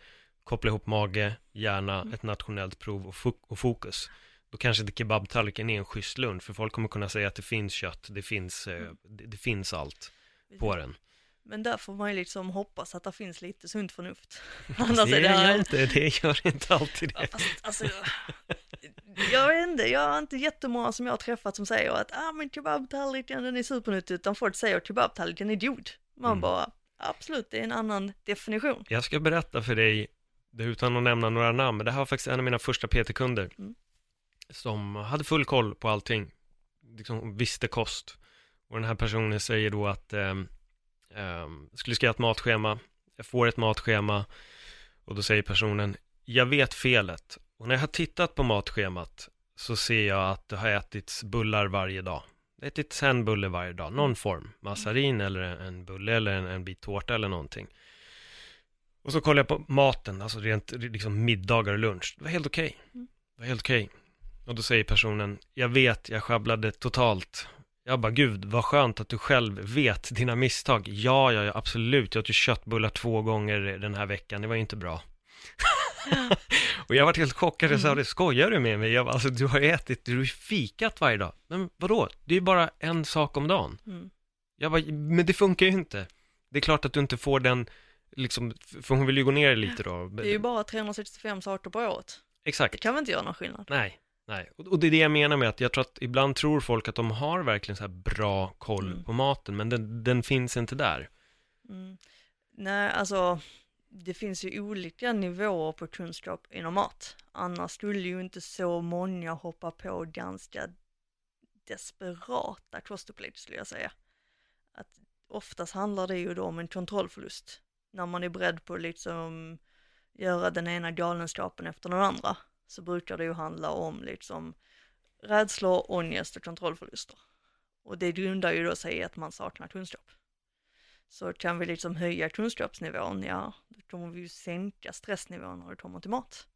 B: koppla ihop mage, hjärna, ett nationellt prov och fokus. Då kanske inte kebabtallriken är en schysst lunch, för folk kommer kunna säga att det finns kött, det finns, eh, det, det finns allt på den.
A: Men där får man ju liksom hoppas att det finns lite sunt förnuft.
B: det
A: Annars är det
B: gör
A: här,
B: inte, det gör inte alltid det.
A: fast, alltså, jag vet inte, jag har inte jättemånga som jag har träffat som säger att ah, men kebabtallriken den är supernyttig, utan folk säger att kebabtallriken är god. Man
B: Mm.
A: bara, absolut, det är en annan definition.
B: Jag ska berätta för dig, det utan att nämna några namn, men det här var faktiskt en av mina första PT-kunder
A: Mm.
B: Som hade full koll på allting, liksom visste kost. Och den här personen säger då att ehm, ehm, skulle skriva ett matschema, jag får ett matschema och då säger personen, jag vet felet. Och när jag har tittat på matschemat så ser jag att det har ätits bullar varje dag. Det har ätits en bulle varje dag, någon form, massarin eller en, bulle eller en, en bit tårta eller någonting. Och så kollar jag på maten, alltså rent liksom middagar och lunch. Det var helt okej.
A: Mm.
B: Det var helt okej. Och då säger personen, jag vet, jag sjabblade totalt. Jag bara, gud, vad skönt att du själv vet dina misstag. Ja, ja, ja, absolut. Jag åt ju köttbullar två gånger den här veckan, det var ju inte bra. och jag var helt chockad, jag sa, skojar du med mig? Jag bara, alltså, du har ätit, du har fikat varje dag. Men vadå? Det är ju bara en sak om dagen.
A: Mm.
B: Jag bara, men det funkar ju inte. Det är klart att du inte får den, liksom, för hon vill ju gå ner lite då.
A: Det är ju bara 365 saker på året. Det
B: Exakt.
A: kan väl inte göra någon skillnad?
B: Nej, nej. Och, det är det jag menar med att jag tror att ibland tror folk att de har verkligen så här bra koll
A: Mm.
B: på maten, men den, den finns inte där.
A: Mm. Nej, alltså det finns ju olika nivåer på kunskap inom mat. Annars skulle ju inte så många hoppa på ganska desperata kostupplevelse skulle jag säga. Att oftast handlar det ju då om en kontrollförlust. När man är beredd på att liksom göra den ena galenskapen efter den andra så brukar det ju handla om liksom rädslor, ångest och kontrollförluster. Och det grundar ju då sig i att man saknar kunskap. Så kan vi liksom höja kunskapsnivån, ja, då kommer vi ju sänka stressnivån när det kommer till mat.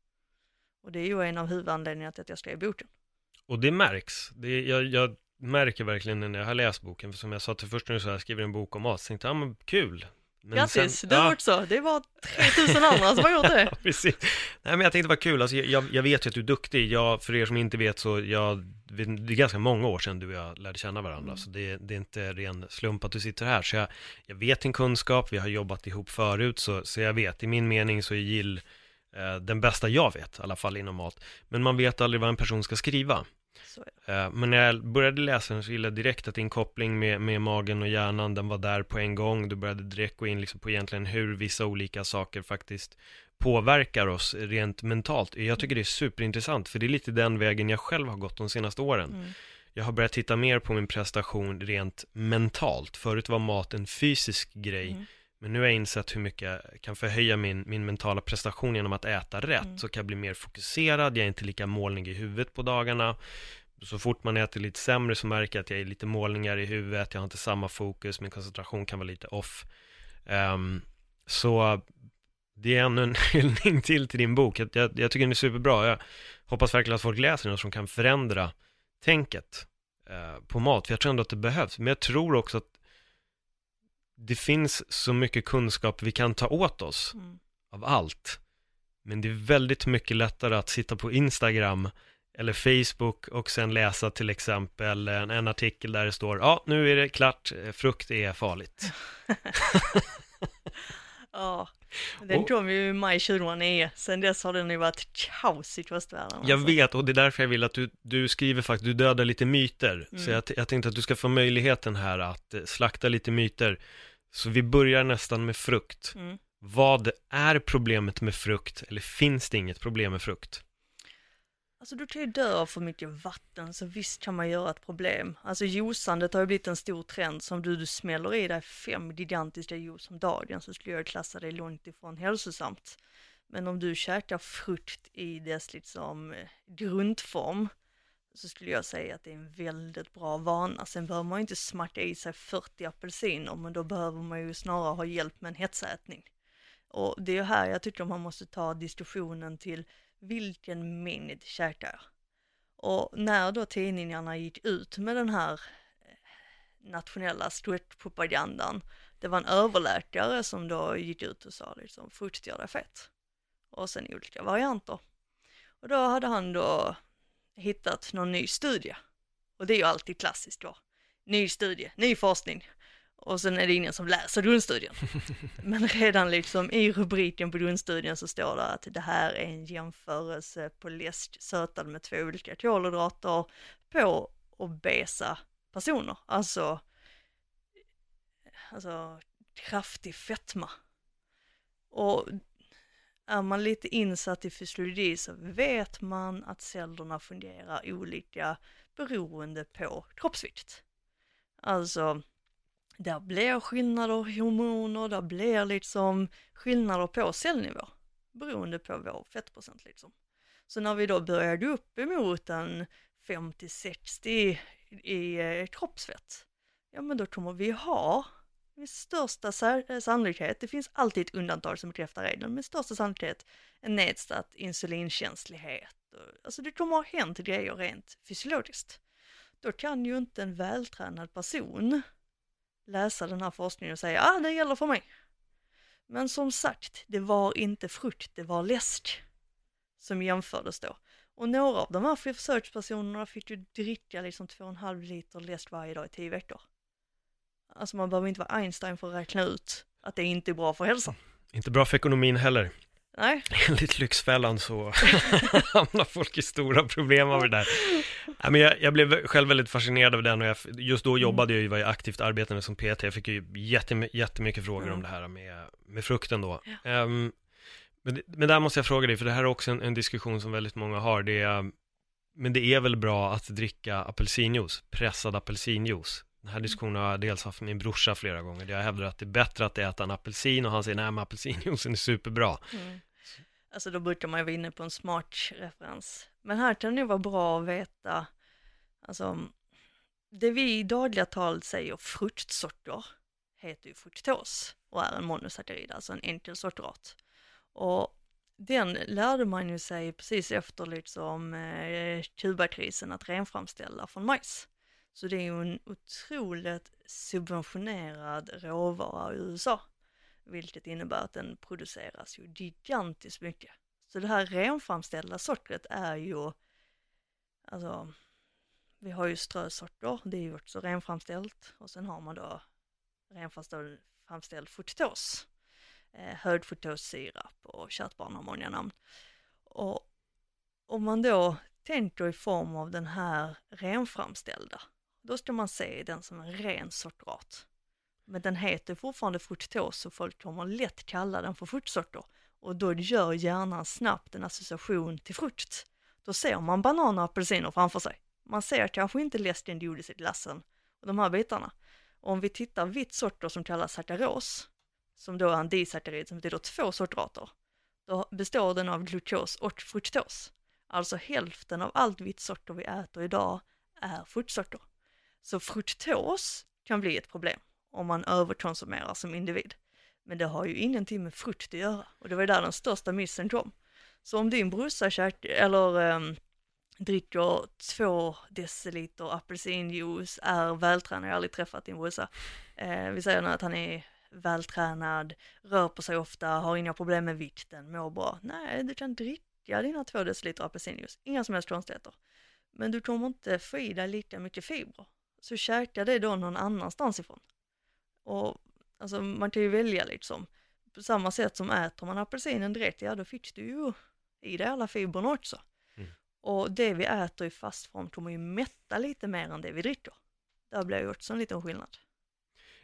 A: Och det är ju en av huvudanledningarna till att jag skrev boken.
B: Och det märks. Det, jag, jag märker verkligen när jag har läst boken, för som jag sa till först när du sa jag skriver en bok om mat, så tänkte jag, ah, men kul. Men
A: Grattis,
B: sen-
A: du
B: ja.
A: också. Det var 3000 andra som har gjort det.
B: Precis. Nej, men jag tänkte det var kul. Alltså, jag, jag vet ju att du är duktig. Jag, för er som inte vet så, jag, det är ganska många år sedan du och jag lärde känna varandra.
A: Mm.
B: Så det, det är inte ren slump att du sitter här. Så jag, jag vet din kunskap, vi har jobbat ihop förut, så, så jag vet. I min mening så är Jill eh, den bästa jag vet, i alla fall inom mat. Men man vet aldrig vad en person ska skriva. Eh, Men när jag började läsa den så gillade jag direkt att din koppling med, med magen och hjärnan, den var där på en gång. Du började direkt gå in liksom på egentligen hur vissa olika saker faktiskt påverkar oss rent mentalt. Jag tycker det är superintressant, för det är lite den vägen jag själv har gått de senaste åren.
A: Mm.
B: Jag har börjat titta mer på min prestation rent mentalt. Förut var mat en fysisk grej,
A: Mm.
B: Men nu har jag insett hur mycket jag kan förhöja min, min mentala prestation genom att äta rätt.
A: Mm.
B: Så kan jag bli mer fokuserad, jag är inte lika molnig i huvudet på dagarna. Så fort man äter lite sämre så märker jag att jag är lite målningar i huvudet, jag har inte samma fokus, min koncentration kan vara lite off. Ehm, så det är ännu en hyllning till till din bok. Jag, jag, jag tycker den är superbra. Jag hoppas verkligen att folk läser den som kan förändra tänket eh, på mat. För jag tror ändå att det behövs. Men jag tror också att det finns så mycket kunskap vi kan ta åt oss
A: Mm.
B: av allt. Men det är väldigt mycket lättare att sitta på Instagram eller Facebook och sen läsa till exempel en, en artikel där det står ja, nu är det klart, frukt är farligt.
A: Ja, den
B: Och-
A: kom ju i maj 2009. Sen dess har den ju varit kaos i kostvärlden.
B: Jag
A: alltså.
B: vet och det är därför jag vill att du, du skriver faktiskt, du dödar lite myter. Så
A: Mm.
B: jag, jag tänkte att du ska få möjligheten här att eh, slakta lite myter. Så vi börjar nästan med frukt.
A: Alltså du kan ju dö av för mycket vatten så visst kan man göra ett problem. Alltså juicandet har ju blivit en stor trend som du, du smäller i dig fem gigantiska juice om dagen så skulle jag klassa det långt ifrån hälsosamt. Men om du käkar frukt i dess liksom eh, grundform så skulle jag säga att det är en väldigt bra vana. Sen behöver man ju inte smacka i sig 40 apelsiner men då behöver man ju snarare ha hjälp med en hetsätning. Och det är här jag tycker man måste ta diskussionen till vilken mängd käkar jag? Och när då tidningarna gick ut med den här eh, nationella stretchpropagandan, det var en överläkare som då gick ut och sa liksom frukt gör dig fett. Och sen olika varianter. Och då hade han då hittat någon ny studie. Och det är ju alltid klassiskt då. Ny studie, ny forskning. Och sen är det ingen som läser grundstudien. Men redan liksom i rubriken på grundstudien så står det att det här är en jämförelse på läsk sötad med två olika kolhydrater på obesa personer. Alltså, alltså kraftig fetma. Och är man lite insatt i fysiologi så vet man att cellerna fungerar olika beroende på kroppsvikt. Alltså, där blir skillnader i hormoner, där blir liksom skillnader på cellnivå beroende på vår fettprocent liksom. Så när vi då börjar gå upp emot en 50-60 i eh, kroppsfett, ja men då kommer vi ha med största eh, sannolikhet, det finns alltid ett undantag som bekräftar regeln, med största sannolikhet en nedsatt insulinkänslighet. Alltså det kommer ha hänt grejer rent fysiologiskt. Då kan ju inte en vältränad person läsa den här forskningen och säga, ah det gäller för mig. Men som sagt, det var inte frukt, det var läsk som jämfördes då. Och några av de här försökspersonerna fick ju dricka liksom 2,5 liter läsk varje dag i 10 veckor. Alltså man behöver inte vara Einstein för att räkna ut att det inte är bra för hälsan.
B: Inte bra för ekonomin heller.
A: Nej.
B: Enligt Lyxfällan så hamnar folk i stora problem av det där. Men jag, jag, blev själv väldigt fascinerad av den och jag, just då jobbade jag ju, var jag aktivt arbetande som PT. Jag fick ju jättem, jättemycket frågor mm. om det här med, med frukten då. Ja. Um, men, men där måste jag fråga dig, för det här är också en, en diskussion som väldigt många har. Det är, men det är väl bra att dricka apelsinjuice, pressad apelsinjuice? Den här diskussionen har jag dels haft med min brorsa flera gånger. Jag hävdar att det är bättre att äta en apelsin och han säger nej men apelsinjuicen är superbra. Mm.
A: Alltså då brukar man ju vara inne på en smart referens. Men här kan det vara bra att veta, alltså det vi i dagliga tal säger fruktsorter heter ju fruktos och är en monosackarid, alltså en enkel sockerart. Och den lärde man ju sig precis efter liksom eh, Kubakrisen att renframställa från majs. Så det är ju en otroligt subventionerad råvara i USA, vilket innebär att den produceras ju gigantiskt mycket. Så det här renframställda sockret är ju, alltså, vi har ju strösocker, det är ju också renframställt och sen har man då renframställd fruktos, eh, högfruktossirap och kärt barn har många namn. Och om man då tänker i form av den här renframställda, då ska man se den som en ren sockerart. Men den heter fortfarande fruktos så folk kommer lätt kalla den för fruktsocker och då gör hjärnan snabbt en association till frukt. Då ser man bananer och apelsiner framför sig. Man ser kanske inte läsken, godiset, glassen och de här bitarna. Och om vi tittar vitt socker som kallas sackaros, som då är en disackarid som betyder två sockerarter, då består den av glukos och fruktos. Alltså hälften av allt vitt socker vi äter idag är fruktsocker. Så fruktos kan bli ett problem om man överkonsumerar som individ. Men det har ju ingenting med frukt att göra och det var ju där den största missen kom. Så om din brorsa eller um, dricker två deciliter apelsinjuice, är vältränad, jag har aldrig träffat din brorsa. Eh, vi säger nu att han är vältränad, rör på sig ofta, har inga problem med vikten, mår bra. Nej, du kan dricka dina två deciliter apelsinjuice, inga som helst konstigheter. Men du kommer inte få i dig lika mycket fibrer så käka det då någon annanstans ifrån. Och alltså man kan ju välja liksom. På samma sätt som äter man apelsinen direkt, ja då fick du ju i dig alla fibrerna också. Mm. Och det vi äter i fastform kommer ju mätta lite mer än det vi dricker. Där blir ju också en liten skillnad.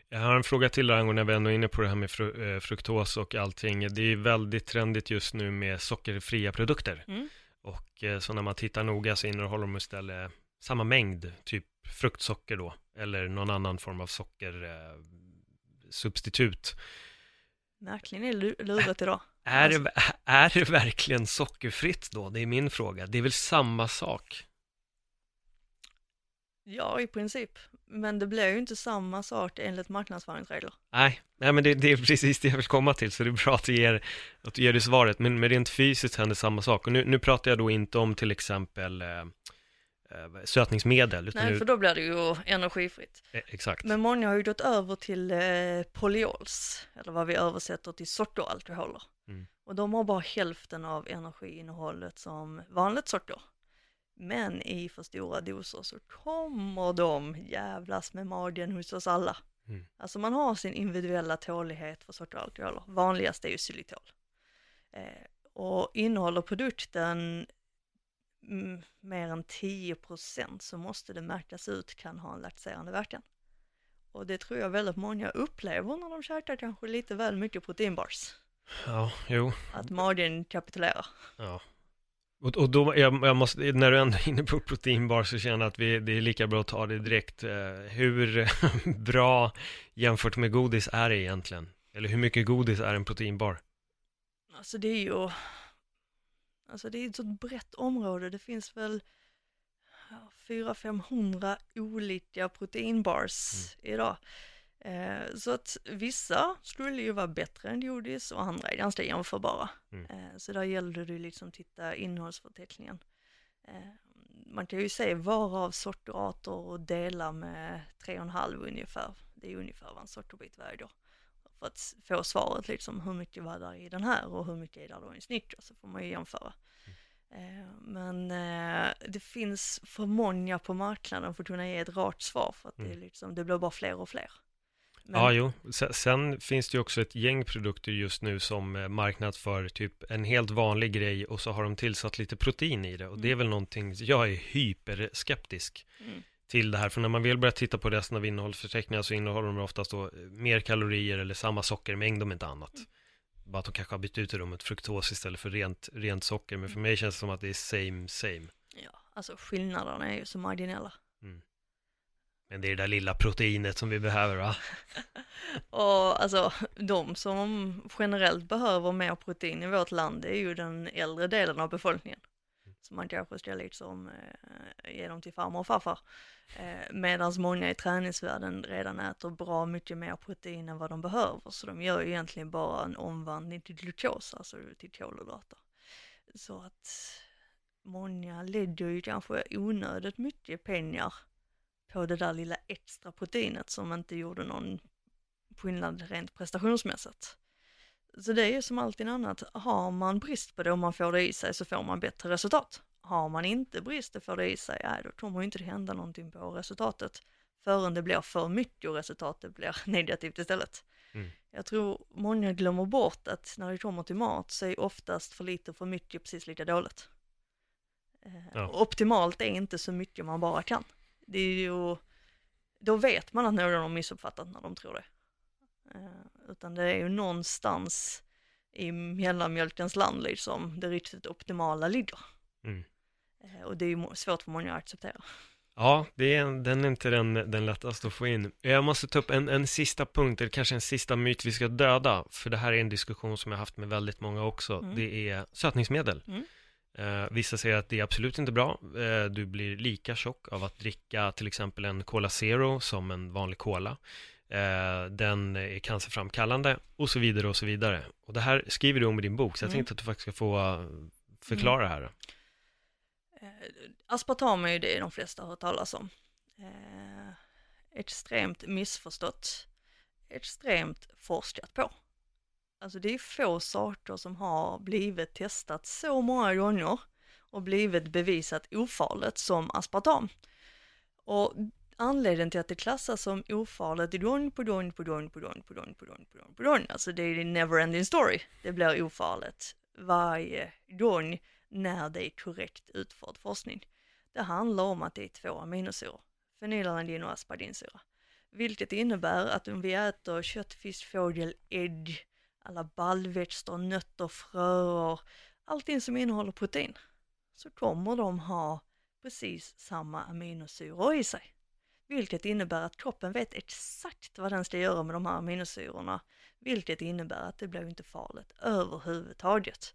B: Jag har en fråga till angående när vi ändå är inne på det här med fru, eh, fruktos och allting. Det är väldigt trendigt just nu med sockerfria produkter. Mm. Och eh, så när man tittar noga så innehåller de istället samma mängd, typ fruktsocker då, eller någon annan form av sockersubstitut.
A: Märkligen är lu- luret idag.
B: Är, det, är det verkligen sockerfritt då? Det är min fråga. Det är väl samma sak?
A: Ja, i princip. Men det blir ju inte samma sak enligt marknadsföringsregler.
B: Nej, nej men det, det är precis det jag vill komma till, så det är bra att du ger, att du ger det svaret. Men, men rent fysiskt händer samma sak. Och nu, nu pratar jag då inte om till exempel eh, sötningsmedel. Utan
A: Nej, för då blir det ju energifritt.
B: eh, exakt.
A: Men många har ju gått över till eh, polyols, eller vad vi översätter till sockeralkoholer.
B: Mm.
A: Och de har bara hälften av energiinnehållet som vanligt socker. Men i för stora doser så kommer de jävlas med magen hos oss alla.
B: Mm.
A: Alltså man har sin individuella tålighet för sockeralkoholer. Vanligast är ju xylitol. Eh, och innehåller produkten mer än 10% så måste det märkas ut kan ha en lakserande verkan. Och det tror jag väldigt många upplever när de käkar kanske lite väl mycket proteinbars.
B: Ja, jo.
A: Att magen kapitulerar.
B: Ja. Och, och då, jag, jag måste, när du ändå är inne på proteinbar så känner jag att vi, det är lika bra att ta det direkt. Eh, hur bra jämfört med godis är det egentligen? Eller hur mycket godis är en proteinbar?
A: Alltså det är ju, alltså det är ett så brett område. Det finns väl ja, 400-500 olika proteinbars idag. Eh, så att vissa skulle ju vara bättre än godis och andra är ganska jämförbara.
B: Mm.
A: Eh, så där gäller det ju liksom titta innehållsförteckningen. Eh, man kan ju se varav sockerarter och dela med 3,5 ungefär. Det är ungefär vad en sockerbit väger. För att få svaret liksom hur mycket var där i den här och hur mycket är där då i en snickers så får man ju jämföra. Eh, Men eh, det finns för många på marknaden för att kunna ge ett rakt svar för att det,
B: Mm.
A: liksom, det blir bara fler och fler. Men,
B: Ja, jo. Sen, sen finns det ju också ett gäng produkter just nu som eh, marknadsför typ en helt vanlig grej och så har de tillsatt lite protein i det. Och det är
A: Mm.
B: väl någonting, jag är hyperskeptisk
A: Mm.
B: Till det här. För när man vill börja titta på resten av innehållsförteckningar så innehåller de oftast då mer kalorier eller samma sockermängd om inte annat.
A: Mm.
B: Bara att de kanske har bytt ut det mot fruktos istället för rent, rent socker. Men för mig känns det som att det är same, same.
A: Ja, alltså skillnaderna är ju så marginella.
B: Men det är det där lilla proteinet som vi behöver va?
A: Och alltså de som generellt behöver mer protein i vårt land är ju den äldre delen av befolkningen. Så man kanske ska liksom eh, ge dem till farmor och farfar. Eh, Medan många i träningsvärlden redan äter bra mycket mer protein än vad de behöver. Så de gör ju egentligen bara en omvandling till glukos, alltså till kolhydrater. Så att många lägger ju kanske onödigt mycket pengar på det där lilla extra proteinet som inte gjorde någon skillnad rent prestationsmässigt. Så det är ju som alltid annat, har man brist på det och man får det i sig så får man bättre resultat. Har man inte brist och får det i sig, ja, då kommer ju inte det hända någonting på resultatet förrän det blir för mycket och resultatet blir negativt istället.
B: Mm.
A: Jag tror många glömmer bort att när det kommer till mat så är oftast för lite och för mycket precis lika dåligt. Eh,
B: Ja.
A: Optimalt är inte så mycket man bara kan. Det är ju, då vet man att någon har missuppfattat när de tror det. Eh, utan det är ju någonstans i mellanmjölkens land liksom det riktigt optimala ligger.
B: Mm.
A: Eh, och det är ju svårt för många att acceptera.
B: Ja, det är, den är inte den, den lättaste att få in. Jag måste ta upp en, en sista punkt, eller kanske en sista myt vi ska döda, för det här är en diskussion som jag haft med väldigt många också.
A: Mm.
B: Det är sötningsmedel.
A: Mm.
B: Eh, vissa säger att det är absolut inte bra. Eh, du blir lika tjock av att dricka till exempel en Cola Zero som en vanlig cola. Eh, den är cancerframkallande och så vidare och så vidare. Och det här skriver du om i din bok, så jag
A: Mm.
B: tänkte att du faktiskt ska få eh, förklara det här.
A: Eh, aspartam är ju det de flesta har hört talas om. Extremt missförstått, extremt forskat på. Alltså det är få saker som har blivit testat så många gånger och blivit bevisat ofarligt som aspartam. Och anledningen till att det klassas som ofarligt gång på gång på gång på gång på gång på gång på gång på gång, alltså det är en never ending story. Det blir ofarligt varje gång när det är korrekt utförd forskning. Det handlar om att det är två aminosyror, fenylalandin och aspadinsyra, Vilket innebär att om vi äter kött, fisk, fågel, ägg, alla baljväxter, nötter, fröer, allting som innehåller protein, så kommer de ha precis samma aminosyror i sig. Vilket innebär att kroppen vet exakt vad den ska göra med de här aminosyrorna. Vilket innebär att det blir inte farligt överhuvudtaget.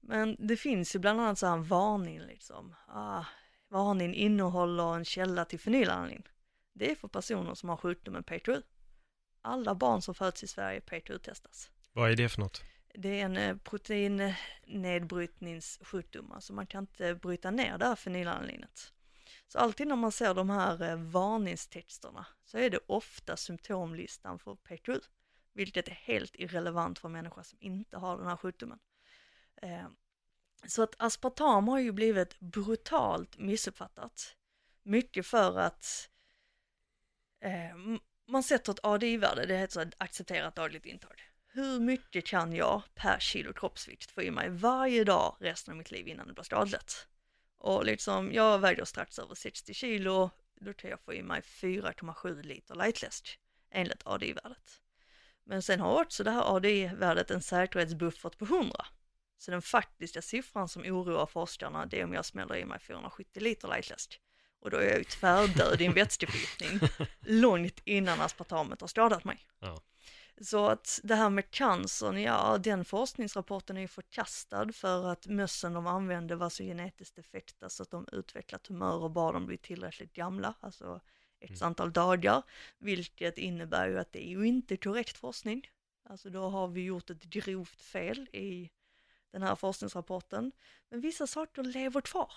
A: Men det finns ju bland annat så här en varning liksom. Ah, varning innehåller en källa till fenylalanin. Det är för personer som har sjukdomen PTU. Alla barn som föds i Sverige PTU-testas.
B: Vad är det för något?
A: Det är en eh, proteinnedbrytningssjukdom, alltså man kan inte bryta ner det här fenylalaninet. Så alltid när man ser de här eh, varningstexterna så är det ofta symptomlistan för PTU, vilket är helt irrelevant för människor som inte har den här sjukdomen. Eh, så att aspartam har ju blivit brutalt missuppfattat. Mycket för att eh, man sätter ett ADI-värde, det heter så accepterat dagligt intag hur mycket kan jag per kilo kroppsvikt få i mig varje dag resten av mitt liv innan det blir skadligt? Och liksom, jag väger strax över 60 kilo, då kan jag få i mig 4,7 liter lightläsk enligt ADI-värdet. Men sen har också det här ADI-värdet en säkerhetsbuffert på 100. Så den faktiska siffran som oroar forskarna det är om jag smäller i mig 470 liter lightläsk. Och då är jag ju tvärdöd i en vätskeförgiftning långt innan aspartamet har skadat mig. Ja. Så att det här med cancern, ja den forskningsrapporten är ju förkastad för att mössen de använde var så genetiskt defekta så att de utvecklar tumörer bara de blir tillräckligt gamla, alltså ett mm. antal dagar, vilket innebär ju att det är ju inte korrekt forskning. Alltså då har vi gjort ett grovt fel i den här forskningsrapporten. Men vissa saker lever kvar.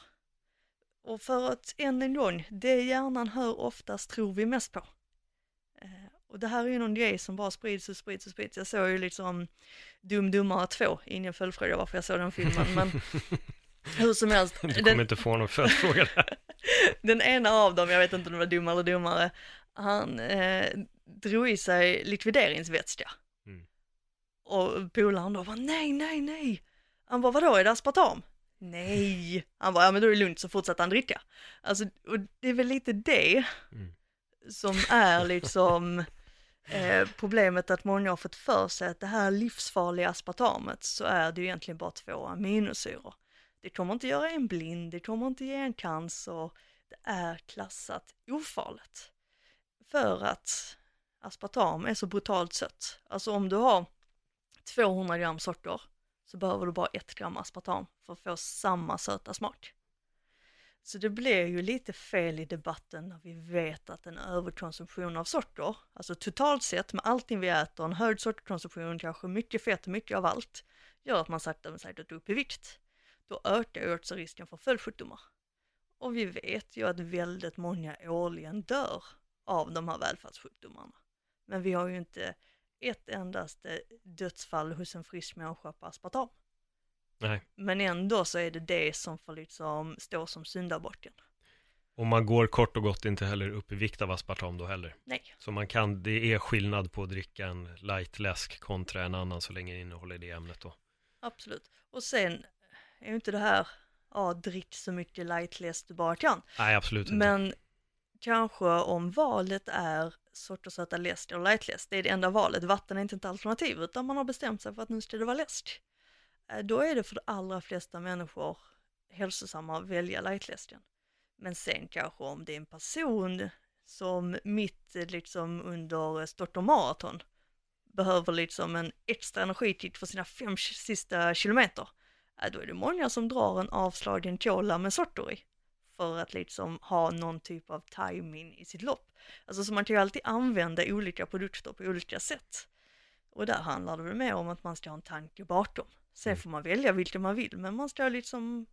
A: Och för att än en gång, det hjärnan hör oftast tror vi mest på. Och det här är ju någon grej som bara sprids och sprids och sprids. Jag såg ju liksom Dum Dummare 2, ingen följdfråga varför jag såg den filmen, men hur som helst.
B: Du kommer den, inte få någon följdfråga där.
A: den ena av dem, jag vet inte om det var dum eller dummare, han eh, drog i sig likvideringsvätska. Mm. Och polaren då var nej, nej, nej. Han bara, vadå, är det aspartam? Nej. Han bara, ja men då är det lugnt, så fortsatte han dricka. Alltså, och det är väl lite det mm. som är liksom Eh, problemet att många har fått för sig att det här livsfarliga aspartamet så är det ju egentligen bara två aminosyror. Det kommer inte göra en blind, det kommer inte ge en cancer, det är klassat ofarligt. För att aspartam är så brutalt sött. Alltså om du har 200 gram socker så behöver du bara ett gram aspartam för att få samma söta smak. Så det blir ju lite fel i debatten när vi vet att en överkonsumtion av socker, alltså totalt sett med allting vi äter, en hög sockerkonsumtion, kanske mycket fett, mycket av allt, gör att man sakta men säkert upp i vikt. Då ökar ju också risken för följdsjukdomar. Och vi vet ju att väldigt många årligen dör av de här välfärdssjukdomarna. Men vi har ju inte ett endaste dödsfall hos en frisk människa på aspartam.
B: Nej.
A: Men ändå så är det det som får liksom stå som syndabocken.
B: Och man går kort och gott inte heller upp i vikt av aspartam då heller.
A: Nej.
B: Så man kan, det är skillnad på att dricka en light-läsk kontra en annan så länge det innehåller det ämnet då.
A: Absolut. Och sen är ju inte det här, ja drick så mycket light-läsk du bara kan.
B: Nej, absolut inte.
A: Men kanske om valet är sockersöta läsk eller light-läsk, det är det enda valet. Vatten är inte ett alternativ utan man har bestämt sig för att nu ska det vara läsk. Eh, då är det för de allra flesta människor hälsosamma att välja lightläsken. Men sen kanske om det är en person som mitt eh, liksom under eh, Stockholm Marathon behöver liksom en extra energikick för sina fem sista kilometer, då är det många som drar en avslagen cola med socker i för att liksom ha någon typ av timing i sitt lopp. Alltså så man kan ju alltid använda olika produkter på olika sätt. Och där handlar det väl mer om att man ska ha en tanke bakom. Sen mm. får man välja vilken man vill, men man ska liksom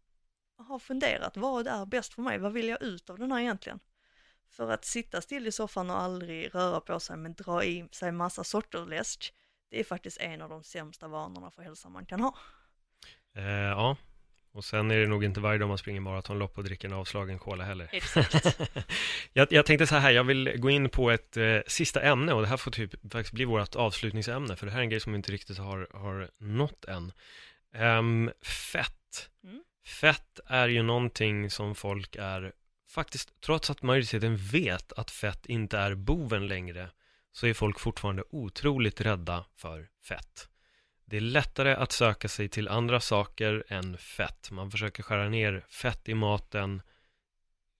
A: ha funderat, vad är bäst för mig? Vad vill jag ut av den här egentligen? För att sitta still i soffan och aldrig röra på sig men dra i sig massa sockerläsk, det är faktiskt en av de sämsta vanorna för hälsan man kan ha.
B: Eh, ja, och sen är det nog inte varje dag man springer maratonlopp och dricker en avslagen cola heller.
A: Exakt.
B: jag, jag, tänkte så här, jag vill gå in på ett eh, sista ämne och det här får typ faktiskt bli vårt avslutningsämne, för det här är en grej som vi inte riktigt har, har nått än. Um, fett. Mm. Fett är ju någonting som folk är, faktiskt, trots att majoriteten vet att fett inte är boven längre, så är folk fortfarande otroligt rädda för fett det är lättare att söka sig till andra saker än fett. Man försöker skära ner fett i maten